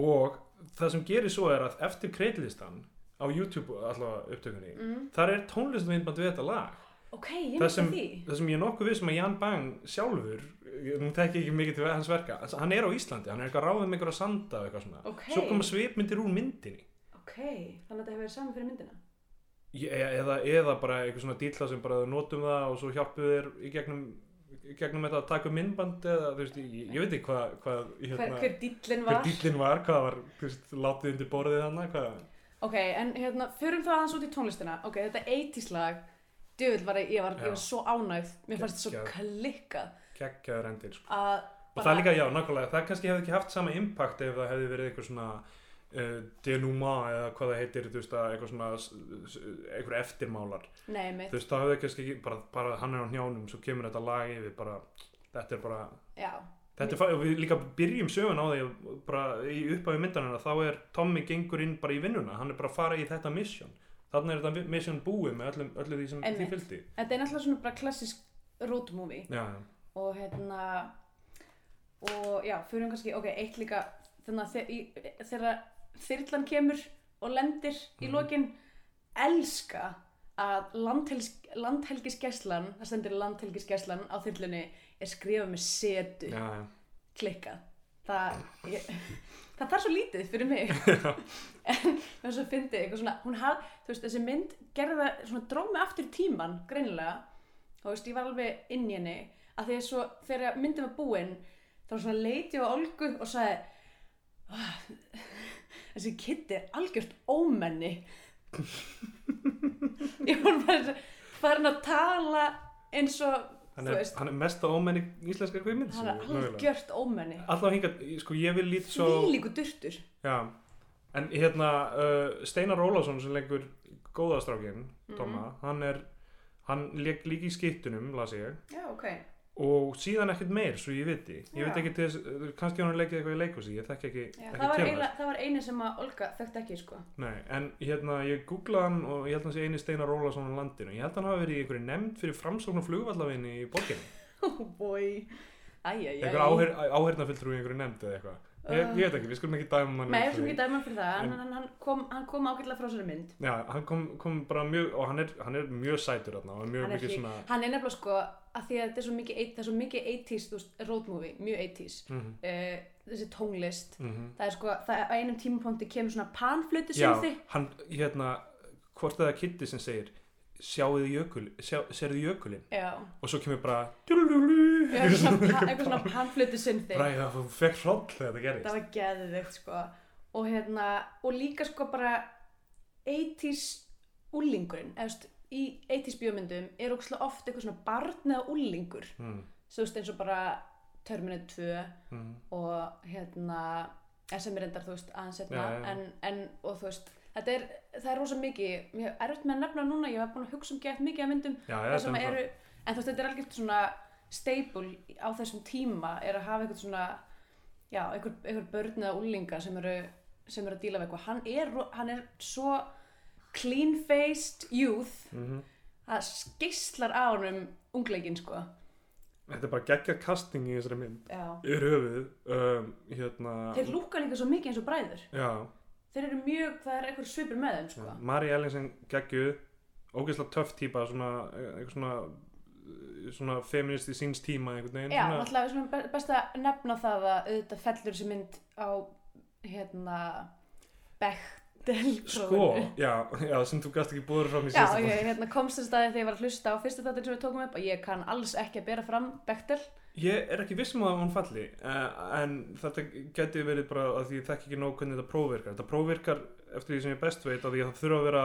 [SPEAKER 2] Og það sem gerir svo er að eftir kreitlistan á YouTube allavega upptökunni.
[SPEAKER 3] Mm.
[SPEAKER 2] þar er tónlistamindband við þetta lag.
[SPEAKER 3] Ok, ég
[SPEAKER 2] Það sem- það sem ég nokkuð vissum að Jan Bang sjálfur nú tekki ekki mikið til hans verka hann er á Íslandi, hann er eitthvað ráðið með einhverja sanda og eitthvað svona,
[SPEAKER 3] Ok.
[SPEAKER 2] svo koma svipmyndir úr myndinni.
[SPEAKER 3] Ok, þannig að þetta hefur verið saman fyrir myndina?
[SPEAKER 2] Ég- eða, eða bara eitthvað svona dýtla sem bara notum það og svo hjálpu þér í gegnum, gegnum þetta að taka upp myndband eða þú veist, ég, ég veit ekki hvað hva,
[SPEAKER 3] hver,
[SPEAKER 2] hérna,
[SPEAKER 3] hver dýllin
[SPEAKER 2] hver
[SPEAKER 3] var.
[SPEAKER 2] dýtlinn var, hvað var þú veist, látið undir borðið hann hvað,
[SPEAKER 3] ok, en hérna, förum það aðeins út í tónlistina. Ok, þetta 80s lag djöfull var ég, ég var, ég var svo ánægð. Mér fannst þetta svo klikkað.
[SPEAKER 2] Geggjaður endir sko. og það líka, já, nákvæmlega, það kannski hefði ekki haft sama impact ef það hefði verið eitthvað svona uh, denouement eða hvað það heitir þú veist að eitthvað svona eitthvað eftirmálar.
[SPEAKER 3] Nei, mitt,
[SPEAKER 2] þú veist, það hefði kannski ekki, bara, bara hann er á njánum svo kemur þetta lag yfir bara þetta er bara,
[SPEAKER 3] já
[SPEAKER 2] þetta er, við líka byrjum sögun á því bara í upphafi myndanina þá er Tommy gengur inn bara í vinnuna hann er bara að fara í þetta mission þannig er þetta mission búið með öllum, öllu því sem
[SPEAKER 3] Einmitt.
[SPEAKER 2] því fylgdi
[SPEAKER 3] þetta er náttúrulega svona bara klassisk road movie
[SPEAKER 2] já, já,
[SPEAKER 3] og hérna og já, förum kannski, ok, eitt líka þannig að þegar þyrlan kemur og lendir í
[SPEAKER 2] Mhm.
[SPEAKER 3] lokin elska að landhelgis, landhelgisgæslan það stendur landhelgisgæslan á þyrlunni er skrifað með setu.
[SPEAKER 2] Já, já.
[SPEAKER 3] klikkað. Það, ég, það þarf svo lítið fyrir mig. En þess að fyndi eitthvað svona hún haf, þú veist, þessi mynd gerði það svona dróð mig aftur tíman, greinilega. Þú veist, ég var alveg inn í henni. Að því að svo, þegar myndin var búin þá var svona leiti á Olgu og sagði "Ah, þessi kitti er algjört ómenni ég var bara farin að tala eins og
[SPEAKER 2] Hann, er, hann er mesta ómenni íslenska kveiminn
[SPEAKER 3] hann er algjört ómenni.
[SPEAKER 2] Alltaf hingað, sko ég vil lítið svo
[SPEAKER 3] Þvílíku durtur.
[SPEAKER 2] Já, en hérna uh, Steinar Ólafsson sem lengur góðastrákin, Tóma hann er, hann leik líka í skittunum las ég,
[SPEAKER 3] Já, ok
[SPEAKER 2] og síðan ekkert meir svo ég viti, ég veit ekki til þess kannski hann leikið eitthvað í leikhúsi, ég þekki ekki,
[SPEAKER 3] Já,
[SPEAKER 2] ekki
[SPEAKER 3] það, var
[SPEAKER 2] til
[SPEAKER 3] eiginlega, það var eini sem að Olga þekkti ekki sko.
[SPEAKER 2] Nei, en hérna ég googlaði hann og ég held að hann sé eini Steinar Ólafsson á landinu, ég held að hann hafi verið í einhverju nefnd fyrir framsókn og flugvallavinni í borginni.
[SPEAKER 3] Oh boy. Æjæjæj
[SPEAKER 2] einhver áher, áhernafylltrú í einhverju nefnd eða eitthvað ég, ég veit ekki, við skulum ekki dæma hann
[SPEAKER 3] Nei, við skulum ekki dæma hann fyrir það. En
[SPEAKER 2] En-
[SPEAKER 3] hann, kom, hann kom ágætlega frá sér mynd.
[SPEAKER 2] Já, hann kom, kom bara mjög og hann er, hann er mjög sætur þarna og mjög
[SPEAKER 3] er,
[SPEAKER 2] mikið svona
[SPEAKER 3] hann er nefnilega sko að því að þetta er svo mikið, er svo mikið 80s þú veist, road movie, mjög 80s
[SPEAKER 2] mm
[SPEAKER 3] uh, þessi tónlist.
[SPEAKER 2] -hmm.
[SPEAKER 3] það er sko, það á einum tímapunkti kemur svona panflutu
[SPEAKER 2] Já,
[SPEAKER 3] synthi
[SPEAKER 2] hann, hérna hvort það er Kitty sem segir sjáuðu jökul, sjá, serðu jökulinn?
[SPEAKER 3] Já,
[SPEAKER 2] og svo kemur bara
[SPEAKER 3] Já, eitthvað svona, pa- eitthvað svona panflutu synthi
[SPEAKER 2] Ræða, þú fekk hroll þegar þetta gerist
[SPEAKER 3] það var geðvikt sko. Og hérna, og líka sko bara 80s úlingurinn, í 80s bíómyndum er ókslega oft eitthvað svona barn eða úlingur,
[SPEAKER 2] mm,
[SPEAKER 3] svo veist eins og bara Terminator 2
[SPEAKER 2] mm,
[SPEAKER 3] og hérna sem er endar, þú veist, aðeins setna
[SPEAKER 2] Já, já.
[SPEAKER 3] En, en, og þú veist, þetta er það er rosa mikið, ég hef erfitt með að nefna núna ég hef búin að hugsa um gett mikið af myndum
[SPEAKER 2] já,
[SPEAKER 3] það
[SPEAKER 2] já,
[SPEAKER 3] sem
[SPEAKER 2] er
[SPEAKER 3] eru, en þú veist, þetta er algjört svona staple á þessum tíma er að hafa eitthvað svona já, einhver, einhver börn eða úlinga sem eru sem eru að díla við eitthvað. Hann er, hann er svo clean-faced youth
[SPEAKER 2] mm
[SPEAKER 3] það skislar á honum ungleikin sko.
[SPEAKER 2] Þetta er bara geggja casting í þessari mynd.
[SPEAKER 3] Já.
[SPEAKER 2] yfir höfuð um, hérna,
[SPEAKER 3] þeir lúka líka svo mikið eins og bræður.
[SPEAKER 2] Já,
[SPEAKER 3] þeir eru mjög, það er einhver svipur með þeim sko.
[SPEAKER 2] Mari Ellinsen geggjuð. Ógeðslega töff típa svona, eitthvað svona svona feminist í síns tíma einhvern veginn
[SPEAKER 3] Já,
[SPEAKER 2] svona,
[SPEAKER 3] náttúrulega be- best að nefna það að auðvitað fellur þessi mynd á hérna Bechdel
[SPEAKER 2] sko, já, já, sem þú gast ekki búður fram í
[SPEAKER 3] Já,
[SPEAKER 2] síðasta
[SPEAKER 3] ég hérna, komst þess staði þegar ég var að hlusta á fyrsta þáttin sem við tókum upp og ég kann alls ekki að bera fram Bechdel.
[SPEAKER 2] Ég er ekki viss um að hún falli uh, en þetta geti verið bara að því ég þekki ekki nóg hvernig þetta prófvirkar. Þetta prófvirkar eftir því sem ég best veit að því að það þurfa að vera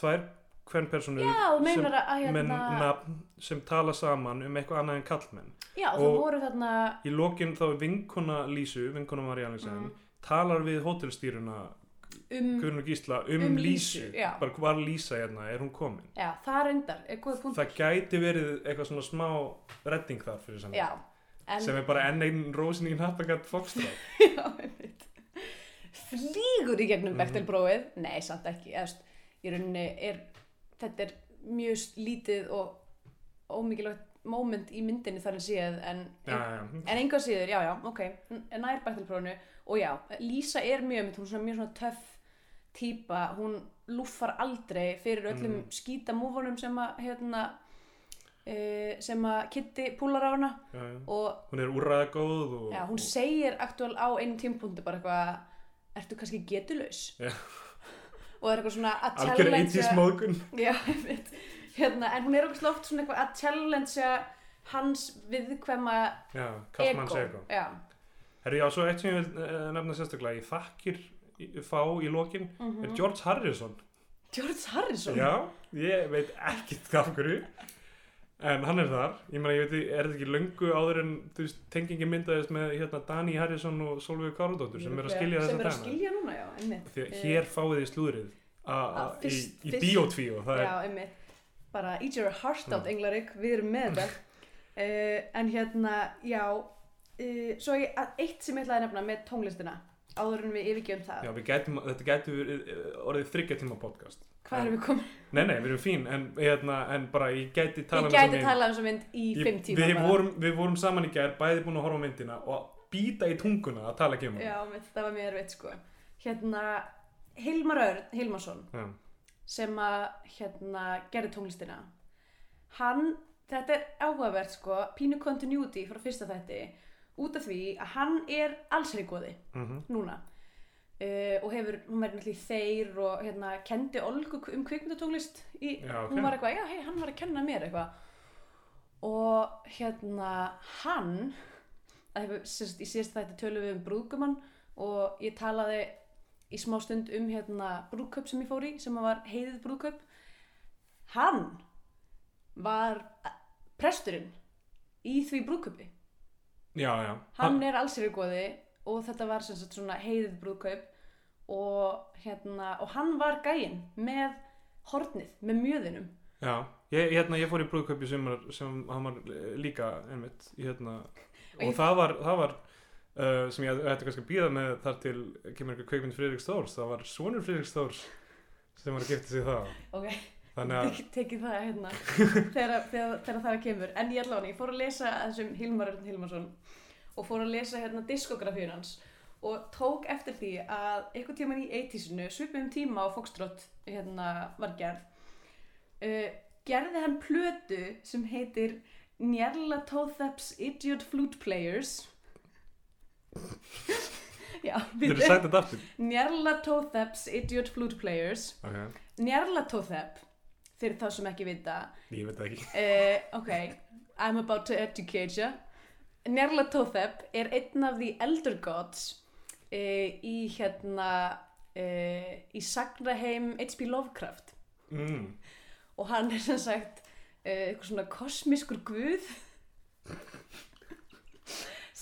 [SPEAKER 2] tvær hvern
[SPEAKER 3] að,
[SPEAKER 2] með
[SPEAKER 3] hérna
[SPEAKER 2] sem tala saman um eitthvað annað en kallmenn
[SPEAKER 3] Já,
[SPEAKER 2] og-
[SPEAKER 3] voru þarna
[SPEAKER 2] í lokin þá er vinkona Lísu vinkona Marí Alexen
[SPEAKER 3] Mm.
[SPEAKER 2] talar við hótelstýruna
[SPEAKER 3] um
[SPEAKER 2] Guðrun og Gísla um,
[SPEAKER 3] Um
[SPEAKER 2] Lísu,
[SPEAKER 3] Lísu,
[SPEAKER 2] bara hvað Lísa hérna, er hún komin?
[SPEAKER 3] Já, það er góð punkt
[SPEAKER 2] það gæti verið eitthvað svona smá redding þar fyrir saman.
[SPEAKER 3] Já, en
[SPEAKER 2] sem er bara enn einn rósin í nattagat fokstráð
[SPEAKER 3] Já, einmitt. flýgur í gegnum
[SPEAKER 2] Mhm.
[SPEAKER 3] Bechtelprófið nei, samt ekki. Eðst, í rauninni er þetta er mjög lítið og ómikilvægt moment í myndinni þar en séð en,
[SPEAKER 2] já, já,
[SPEAKER 3] en enga síður, já, já, ok nær Bechtelprófinu og já, Lísa er mjög mynd, hún er svona mjög svona töff típa, hún lúffar aldrei fyrir öllum
[SPEAKER 2] Mm.
[SPEAKER 3] skýta múfunum sem að hérna uh, sem að Kitty púlar á hana
[SPEAKER 2] já, já.
[SPEAKER 3] og
[SPEAKER 2] hún er úrræðagóð og,
[SPEAKER 3] hún segir aktúal á einum tímpunkti bara eitthvað, ertu kannski getulaus?
[SPEAKER 2] Já.
[SPEAKER 3] Og er eitthvað svona að
[SPEAKER 2] algjör 80s
[SPEAKER 3] challengea,
[SPEAKER 2] móðgun
[SPEAKER 3] já, ég veit, hérna, en hún er okkur oft svona eitthvað að challengea hans viðkvæma
[SPEAKER 2] já, kallmanns
[SPEAKER 3] ego. Já,
[SPEAKER 2] herri, já, svo eitt sem ég vil uh, nefna sérstaklega ég þakkir í- fá í lokin
[SPEAKER 3] Mhm.
[SPEAKER 2] er George Harrison
[SPEAKER 3] George Harrison.
[SPEAKER 2] já, ég veit ekkert af hverju en hann er þar ég meina, ég veit, er þetta ekki löngu áður en þú veist, tengingi myndaðist með hérna Dani Harrison og Solveig Káradóttur sem er að skilja
[SPEAKER 3] Sem
[SPEAKER 2] þessa
[SPEAKER 3] er að skilja núna, já,
[SPEAKER 2] því að
[SPEAKER 3] Eh,
[SPEAKER 2] hér fáið þið slúðrið
[SPEAKER 3] Að
[SPEAKER 2] í, í er
[SPEAKER 3] Já, einmitt. Bara eat your heart out,
[SPEAKER 2] Já.
[SPEAKER 3] Englarik, við erum með þetta. uh, en hérna, já, uh, svo ég, að eitt sem ég ætlaði að nefna með tónlistina, áður en við yfirgjöfum það.
[SPEAKER 2] Já, við gætum, þetta eh, orðið þryggja tíma podcast.
[SPEAKER 3] Hvað erum við komin?
[SPEAKER 2] Nei, nei, við erum fín, en, hérna, en bara ég gæti tala
[SPEAKER 3] Ég gæti talað um þessa mynd í
[SPEAKER 2] Ég-
[SPEAKER 3] fimm tíma
[SPEAKER 2] við vorum, við vorum saman í gær, bæði búin að horfa á myndina og býta í tunguna að tala ekki um hana.
[SPEAKER 3] Já, mitt, það var mjög erfitt sko. Hérna, Hilmar Örn Hilmarsson
[SPEAKER 2] Já.
[SPEAKER 3] sem að hérna, gerði tónlistina hann, þetta er áhugavert sko, pínu continuity frá fyrsta þætti út af því að hann er allsherigóði
[SPEAKER 2] Mhm.
[SPEAKER 3] núna uh, og hefur, hún verið náttúrulega í þeir og hérna, kendi Olgu um kvikmyndatónlist í,
[SPEAKER 2] Já, ok.
[SPEAKER 3] hún var eitthvað, já, hei, hann var að kenna mér eitthvað og hérna hann að hefur, sérst, í síðast þætti tölum við um brúðgumann og ég talaði í smá stund um hérna brúðkaup sem ég fór í sem var heiðið brúðkaup hann var presturinn í því brúðkaupi
[SPEAKER 2] Já, já.
[SPEAKER 3] hann er allsýrigóði og þetta var sem sagt svona heiðið brúðkaup og hérna og hann var gæinn með hornið, með mjöðinum.
[SPEAKER 2] Já, ég, hérna, ég fór í brúðkaupi sumar sem hann var líka einmitt, hérna, og
[SPEAKER 3] ég-
[SPEAKER 2] það var, það var uh, sem ég ætti kannski að býða með þar til kemur eitthvað kveikmynd Friðrik Stórs, það var sonur Friðrik Stórs sem var að gifta sig það.
[SPEAKER 3] ok,
[SPEAKER 2] Þannig að,
[SPEAKER 3] Tek, tekið það hérna þegar, þegar, þegar það kemur. En ég allavega, ég fór að lesa þessum Hilmar Örn Hilmarsson og fór að lesa hérna diskografíun hans og tók eftir því að einhvern tíman í 80-sinu svipum tíma á Foxtrot hérna var gerð uh, gerði hann plötu sem heitir Njarlatóþeps Idiot Flute Players Já,
[SPEAKER 2] þú eru sagt þetta aftur.
[SPEAKER 3] Njarlatóþeps Idiot Flute Players
[SPEAKER 2] Okay.
[SPEAKER 3] Njarlatóþep fyrir þá sem ekki vita
[SPEAKER 2] Ég veit það ekki.
[SPEAKER 3] uh, ok, I'm about to educate you Njarlatóþep er einn af því elder gods uh, í hérna uh, í sagnaheim H.P. Lovecraft
[SPEAKER 2] Mm.
[SPEAKER 3] og hann er sem sagt uh, eitthvað svona kosmískur guð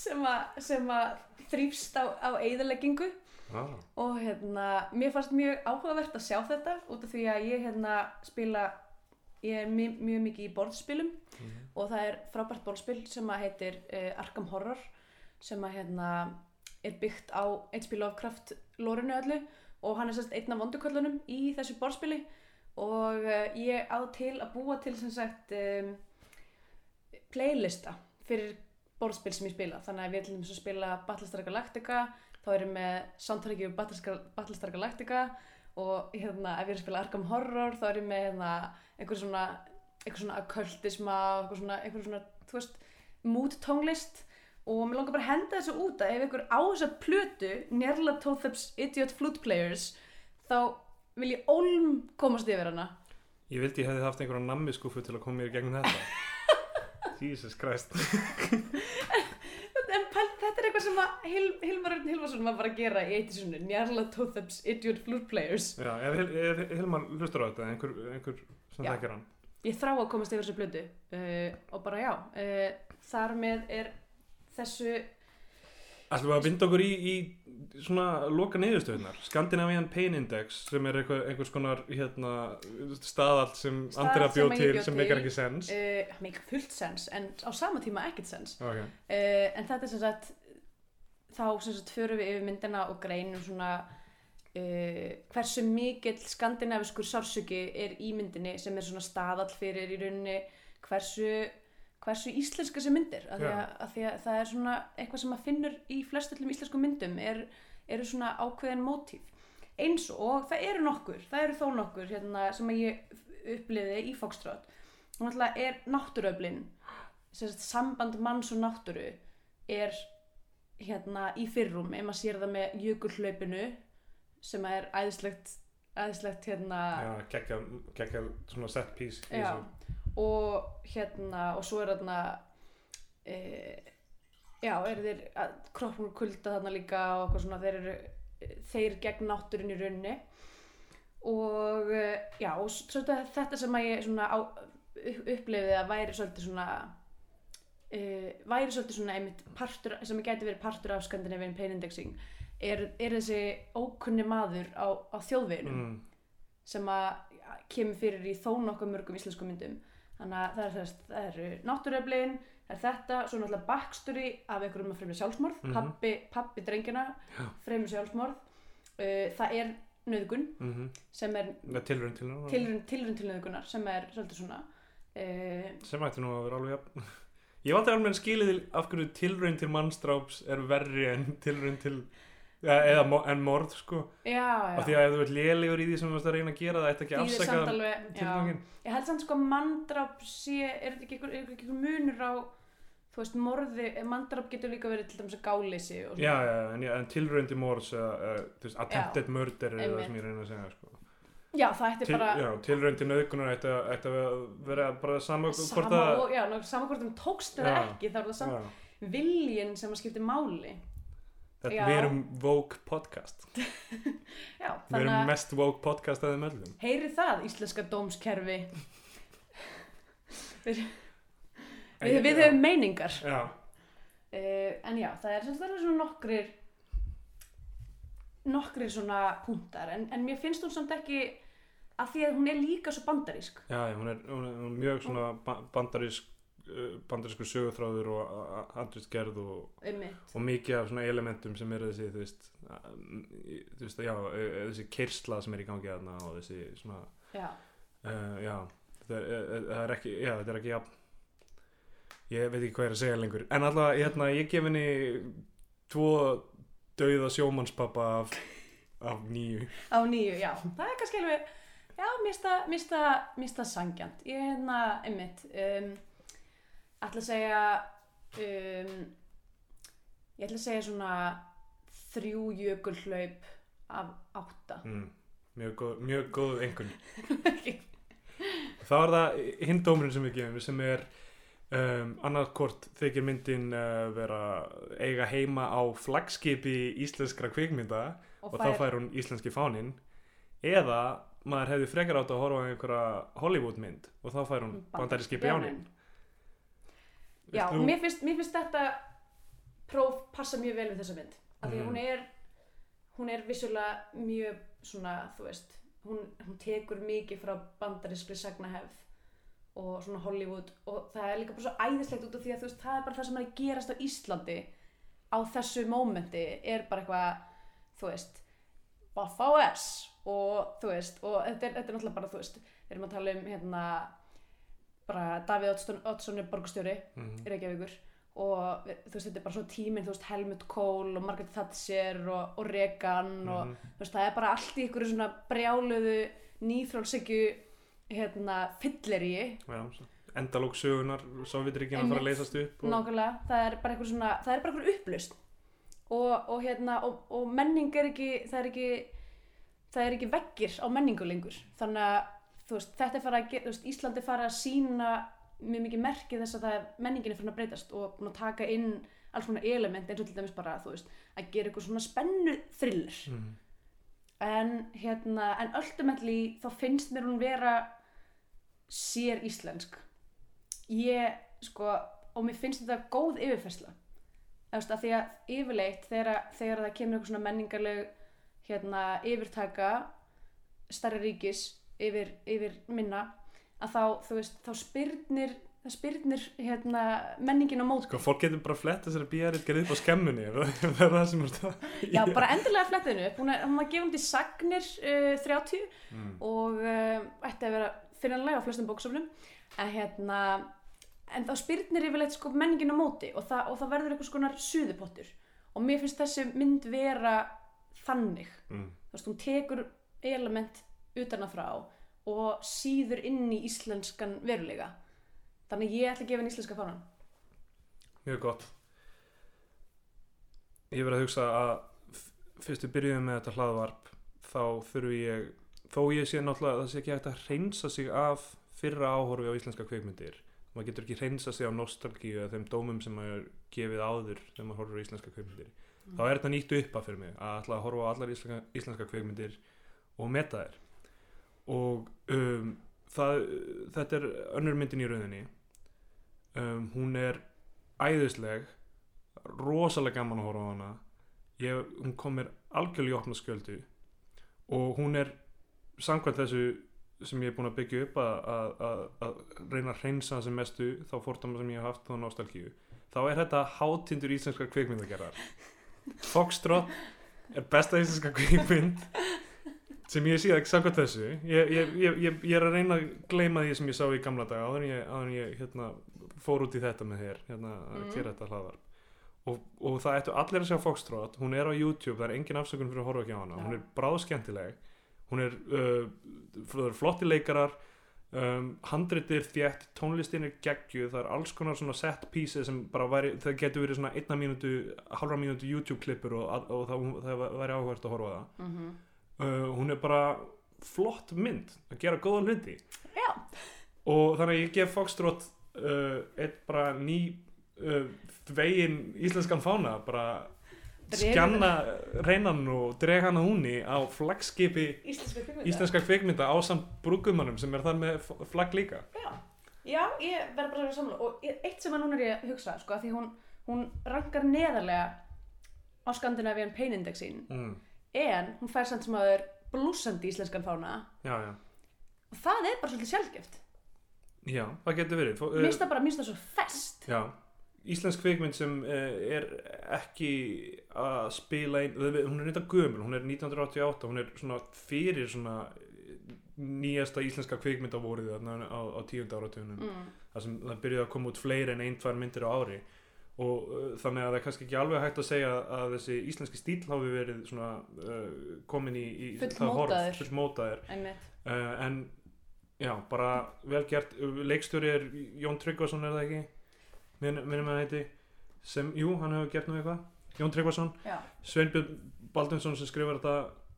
[SPEAKER 3] sem að, sem að þrýfst á, á eðaleggingu
[SPEAKER 2] ah.
[SPEAKER 3] og hérna, mér fannst mjög áhugavert að sjá þetta út af því að ég hérna spila, ég er mjög, mjög mikið í borðspilum
[SPEAKER 2] Mhm.
[SPEAKER 3] og það er frábært borðspil sem að heitir uh, Arkham Horror sem að hérna er byggt á H.P. Lovecraft lórinu öllu og hann er sérst einn af vonduköllunum í þessu borðspili og uh, ég á til að búa til sem sagt um, playlista fyrir borðspil sem ég spila þannig að við ætlum að spila Battlestar Galactica þá erum við með soundtrackið Battlestar Galactica og hérna ef ég er að spila Arkham Horror þá erum við með hérna, einhver svona einhver svona okkultisma einhver svona, einhver svona, þú veist mood tónlist og mér langar bara að henda þessu út að ef einhver á þessa plötu Nerlatóþeps Idiot Flute Players þá vil ég ólm komast yfir hana.
[SPEAKER 2] Ég vildi ég hefði haft einhverja nammi skúfu til að koma mér í gegnum þetta. Jesus Christ
[SPEAKER 3] en pæl, þetta er eitthvað sem að Hil, Hilmar Örn Hilmarsson var bara að gera í eittisunni Nerlatóþeps Idiot Flute Players.
[SPEAKER 2] Já, Hil- ef Hilmar hlustar á þetta einhver, einhver sem þekkir hann.
[SPEAKER 3] Ég þrá að komast yfir þessu plötu uh, og bara já uh, þar með er þessu
[SPEAKER 2] Ætlum við að binda okkur í, í svona loka niðurstöðunar Scandinavian Pain Index sem er eitthvað, einhvers konar hérna, staðall sem Andrea bjóð til sem meikar ekki sens.
[SPEAKER 3] uh, make fullt sens en á sama tíma ekkert sens.
[SPEAKER 2] Okay.
[SPEAKER 3] uh, en þetta er sem sagt þá sagt förum við yfir myndina og greinum svona uh, hversu mikill skandinaviskur sársöki er í myndinni sem er svona staðall fyrir í rauninni hversu hversu íslenska sem myndir. Af því, að, að því að það er svona eitthvað sem maður finnur í flestullum íslenskum myndum er, eru svona ákveðin mótíf. Eins og það eru nokkur það eru þó nokkur hérna, sem ég uppliði í Foxtrot. Og náttúrulega er sagt, samband manns og náttúru er hérna í fyrrum ef maður sér það með jökulhlaupinu sem er æðislegt æðislegt hérna
[SPEAKER 2] geggja, svona set piece
[SPEAKER 3] Já, og hérna og svo er þarna e, já, er þeir kroppur kulda þarna líka og eitthvað svona þeir eru þeir gegn náttúrun í raunni og e, já, og svolítið þetta sem að ég svona á, upp- upplifði að væri svolítið svona e, væri svolítið svona einmitt partur, sem gæti verið partur af Scandinavian Pain Indexing er, er þessi ókunni maður á, á þjóðveginum
[SPEAKER 2] mm.
[SPEAKER 3] sem að kemur fyrir í þó nokkuð mörgum íslenskum myndum þannig að það er, það eru náttúruöflin það er þetta, svo náttúrulega backstory af einhverjum að fremja sjálfsmorð
[SPEAKER 2] Mhm.
[SPEAKER 3] pappi, pappi drengina fremja sjálfsmorð uh, það er nöðgun
[SPEAKER 2] Mm
[SPEAKER 3] sem er
[SPEAKER 2] Tilrönd til
[SPEAKER 3] nöðgunar sem er svolítið svona uh,
[SPEAKER 2] sem ætti nú að vera alveg jafn Ég valdi alveg skilið af hverju tilraun til mannstráps er verri en tilraun til eða, en morð sko
[SPEAKER 3] já, já,
[SPEAKER 2] af því að ef þú ert lélegur í því sem þú ert að reyna að gera það ætti ekki
[SPEAKER 3] Þýðir
[SPEAKER 2] afsaka
[SPEAKER 3] já.
[SPEAKER 2] tilganginn
[SPEAKER 3] ég held samt sko að mandrap sé, er þetta ekki einhver, er munur á þú veist, morði, mandrap getur líka verið til dæmis að gáleysi.
[SPEAKER 2] Já, já, en, já, en tilraun til morðs þú veist, attempted murder er það sem ég reyna að segja sko.
[SPEAKER 3] Já, það ætti
[SPEAKER 2] til,
[SPEAKER 3] bara
[SPEAKER 2] Já, tilraun til nöðgunar ætti að, vera bara sama hvort að
[SPEAKER 3] já, ná, sama hvort þeim tókst eða ekki þá er það samt
[SPEAKER 2] já,
[SPEAKER 3] viljin sem að skipti máli.
[SPEAKER 2] Þetta,
[SPEAKER 3] Já.
[SPEAKER 2] Við erum Vogue podcast.
[SPEAKER 3] Já,
[SPEAKER 2] Við
[SPEAKER 3] þannig
[SPEAKER 2] erum
[SPEAKER 3] að
[SPEAKER 2] mest Vogue podcast að þeim öllum.
[SPEAKER 3] Heyri það íslenska dómskerfi. Við, við, við höfum meiningar.
[SPEAKER 2] Já,
[SPEAKER 3] uh, en já, það er, svona nokkrir nokkrir svona punktar. En, en mér finnst hún samt ekki að því að hún er líka svo bandarísk.
[SPEAKER 2] Já, hún er, hún er, hún er mjög svona ba- bandarísk uh, bandarísku sögutráður og handristgerð og, og mikið af svona elementum sem eru þessi þú veist, þú veist já, uh, þessi kyrsla sem er í gangi þarna og þessi svona
[SPEAKER 3] já,
[SPEAKER 2] uh, já, þetta er, það er ekki já, þetta er ekki jafn ég veit ekki hvað er að segja lengur. En alltaf, hérna, ég gef henni tvo dauða sjómannspappa af, af nýju
[SPEAKER 3] á nýju, já, það er kannski alveg já, mista, mista, mista sangjant ég er hérna, einmitt um, ætla að segja um, ég ætla að segja svona þrjú jökulhlaup af átta.
[SPEAKER 2] Mm, mjög góð, mjög góð einhvern þá er það hinn dómurinn sem við gefum sem er um, annarkort þykir myndin uh, vera eiga heima á flaggskipi íslenskra kvikmynda og, þá fær hún íslenski fáninn eða maður hefði frekar átt að horfa á einhverja Hollywood mynd og þá fær hún bandaríski bjánin.
[SPEAKER 3] Já,
[SPEAKER 2] þú-
[SPEAKER 3] mér finnst, mér finnst þetta próf passa mjög vel við þessa mynd. Af því
[SPEAKER 2] Mhm.
[SPEAKER 3] hún er hún er vissulega mjög svona, þú veist hún, hún tekur mikið frá bandarískri sagnahefð og svona Hollywood og það er líka bara svo æðislegt út af því að þú veist, það er bara það sem er að gerast á Íslandi á þessu mómenti er bara eitthvað, þú veist Baffa OS og þú veist, og þetta er, þetta er náttúrulega bara, þú veist við erum að tala um hérna bara Davíð Oddsson er borgastjóri
[SPEAKER 2] Mhm.
[SPEAKER 3] í Reykjavíkur og þú veist, þetta er bara svona tíminn, þú veist, Helmut Kohl og Margaret Thatcher og, og Reagan og
[SPEAKER 2] Mhm.
[SPEAKER 3] þú veist, það er bara allt í ykkur svona brjáluðu nýþrálsykju hérna fylleri
[SPEAKER 2] Já, svo. endalók sögunar Sovjetríkina að fara að leysast upp og,
[SPEAKER 3] nákvæmlega, það er bara eitthvað svona það er bara eitthvað upplust og, og hérna, og, og menning er ekki það er ekki það er ekki veggir á menningu lengur. Þannig að veist, þetta er fara að veist, Íslandi fara að sína mjög mikið merki þess að menningin er fyrir að breytast og að taka inn alls konar element eins og til dæmis bara, veist, að gera eitthvað svona spennu thriller
[SPEAKER 2] Mhm.
[SPEAKER 3] en hérna, en ultimately þá finnst mér hún vera sér íslensk. Ég, sko, og mér finnst þetta góð yfirfersla af því að yfirleitt þegar, þegar það kemur eitthvað svona menningarleg hérna, yfirtaka stærri ríkis yfir, yfir minna að þá, þú veist, þá spyrnir það spyrnir hérna, menningin á móti.
[SPEAKER 2] Sko, fólk getur bara flett þessari bíaritt gerð upp á skemmunni það er það sem er það?
[SPEAKER 3] Já, bara endilega flettinu hún er, var gefum til Sagnir uh, 30
[SPEAKER 2] mm.
[SPEAKER 3] og uh, ætti að vera finnanlega á flestum bóksöfnum en hérna en þá spyrnir yfirleitt sko menningin á móti og, það, og það verður eitthvað skonar suðupottur. Og mér finnst þessi mynd vera þannig,
[SPEAKER 2] Mm.
[SPEAKER 3] þú veist, hún tekur element utan að frá og síður inn í íslenskan veruleika þannig ég ætla að gefa henni íslenska fánan
[SPEAKER 2] Mjög gott. Ég verið að hugsa að fyrst við byrjuðum með þetta hlaðvarp þá þurfi ég þó ég sé náttúrulega að það sé ekki hægt að hreinsa sig af fyrra áhorfi á íslenska kveikmyndir maður getur ekki hreinsa sig af nostalgíu eða þeim dómum sem maður gefið áður þegar maður horfir á íslenska kveikmyndir þá er þetta nýtt uppa fyrir mig að ætla að horfa á allar íslenska, íslenska kveikmyndir og meta þær. Og um, það, þetta er önnur myndin í rauninni. Um, hún er æðisleg rosalega gaman að horfa á hana. Ég, hún kom mér algjörlega í opna skjöldu. Og hún er samkvæmt þessu sem ég er búin að byggja upp að, að, að, að reyna að hreinsa sem mestu þá fórtama sem ég hef haft þá nostalgíu þá er þetta hátindur íslenskar kvikmyndagerðar Foxtrot er besta íslenska kvikmynd sem ég sé ekki samkvæmt þessu. Ég, ég, ég, ég, er að reyna að gleyma því sem ég sá í gamla daga áður en ég, áður en ég hérna, fór út í þetta með þér hérna, að
[SPEAKER 3] Mhm.
[SPEAKER 2] gera þetta hlaðar og, og það ættu allir að sjá Foxtrot. Hún er á YouTube, það er engin afsökun fyrir að horfa ekki á hana.
[SPEAKER 3] Já.
[SPEAKER 2] hún er bráðskemmtileg. Hún er, uh, flotti leikarar um, handritir þétt, tónlistin er geggju það er alls konar svona set pieces sem bara væri, það getur verið svona einna mínútu halvra mínútu YouTube klippur og, og það, það væri áhvert að horfa það
[SPEAKER 3] mm -hmm.
[SPEAKER 2] uh, hún er bara flott mynd að gera góða hluti
[SPEAKER 3] Já.
[SPEAKER 2] og þannig að ég gef Foxtrot uh, eitt bara ný uh, vegin íslenskan fána bara skjanna reynan og dreg hana húnni á flaggskipi
[SPEAKER 3] Íslenska kvikmynda.
[SPEAKER 2] á samt brúkumannum sem er þar með flagg líka.
[SPEAKER 3] Já, já ég verð bara að samla og eitt sem að núna er ég að hugsa sko, að því hún, hún rankar neðarlega á Scandinavian Pain Indexin
[SPEAKER 2] mm.
[SPEAKER 3] en hún fær samt sem að það er blúsandi íslenskan fána.
[SPEAKER 2] Já, já,
[SPEAKER 3] og það er bara svolítið sjálfgeft
[SPEAKER 2] já, það getur verið.
[SPEAKER 3] Mér finnst það bara, mér finnst það svo fest
[SPEAKER 2] Já, íslensk kvikmynd sem uh, er ekki að spila ein, hún er reynda gömul, hún er 1988 hún er svona fyrir svona eh, nýjasta íslenska kvikmynda voruð þarna á, á tíunda áratugunum
[SPEAKER 3] mm.
[SPEAKER 2] þar sem það byrjuði að koma út fleiri en ein, tvær myndir á ári. Og uh, þannig að það er kannski ekki alveg hægt að segja að þessi íslenski stíl hafi verið svona uh, komin í, í það
[SPEAKER 3] fullmótaður. einmitt.
[SPEAKER 2] Uh, en já, bara vel gert. Leikstjóri er Jón Tryggvason er það ekki minnum að heiti sem, jú, hann hefur gert nú eitthvað. Jón Tryggvason, Sveinbjörn Baldunsson sem skrifar þetta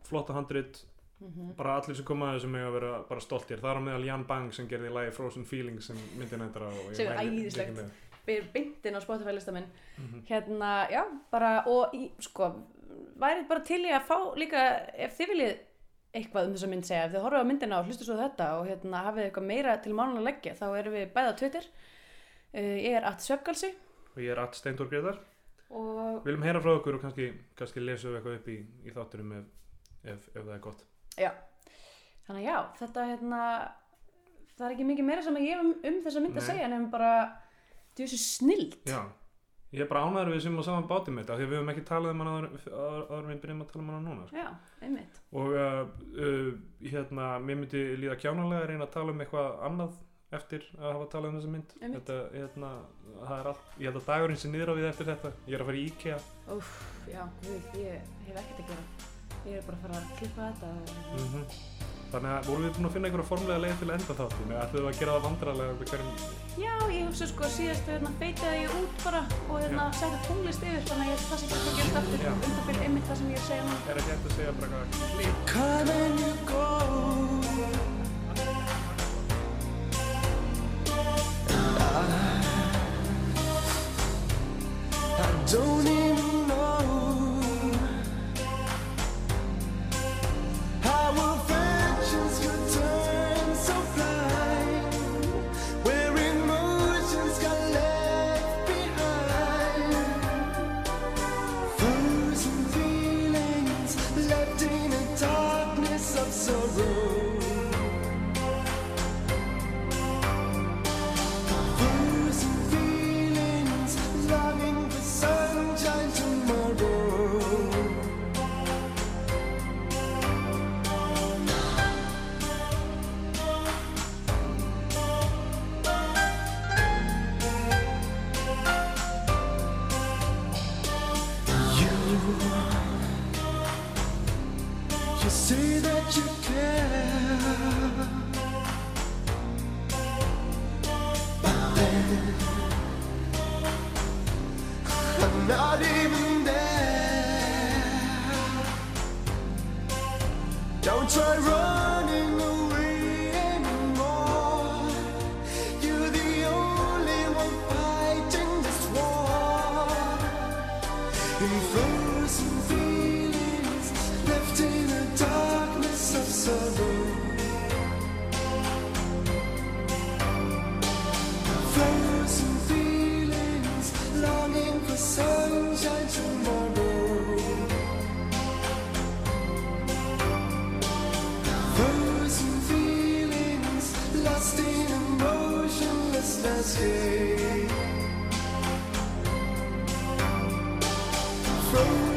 [SPEAKER 2] flotta handrit.
[SPEAKER 3] Mm
[SPEAKER 2] bara allir sem koma að þessu með að vera bara stoltir. Þar á meðal Jan Bang sem gerði lagi Frozen Feelings sem myndin eitthvað og ég
[SPEAKER 3] Sem er æðislegt.
[SPEAKER 2] með.
[SPEAKER 3] byrjur beintinn á Spotify listaminn
[SPEAKER 2] Mhm.
[SPEAKER 3] hérna, já, bara og í, sko, væri bara til í að fá líka, ef þið viljið eitthvað um þessa mynd segja, ef þið horfið á myndina og hlustu svo þetta og hérna hafið eitthvað meira til mánun að leggja, þá erum við bæða á Twitter ég er at Svefgalsi
[SPEAKER 2] og ég er Att Steindor Gretar
[SPEAKER 3] og
[SPEAKER 2] Viljum heyra frá okkur og kannski, kannski lesum við eitthvað upp í, í þátturum ef, ef, ef það er gott.
[SPEAKER 3] já, þannig að já, þetta hérna, það er ekki mikið meira sem ég hef um, um þessa mynd að
[SPEAKER 2] Nei.
[SPEAKER 3] segja nefnum bara, þú veist, snild.
[SPEAKER 2] Já, ég er bara ánæður við sem á saman bátum með þetta, því að við höfum ekki talað um hana áður, við byrjum að tala um hana núna. sko.
[SPEAKER 3] Já, einmitt.
[SPEAKER 2] Og uh, uh, hérna, mér myndi líða kjánalega að reyna að tala um eitthvað annað eftir að hafa talað um þessa mynd. Þetta, hérna, það er allt, ég held að dagurinn sé niður á við eftir þetta. Ég er að fara í IKEA.
[SPEAKER 3] Úf, já, guð, ég hef ekkert að gera. Ég er bara að fara að klippa þetta.
[SPEAKER 2] Mm Þannig að vorum við búin að finna einhverja formlega leið til að enda þáttin eða ætlum við að gera það vandrarlega við hverjum
[SPEAKER 3] Já, ég hugsa sko síðast hérna feitaði ég út bara og hérna setja tónlist yfir þannig að ég það sem þetta að gera aftur um fyrir einmitt það sem ég er að segja
[SPEAKER 4] say
[SPEAKER 1] from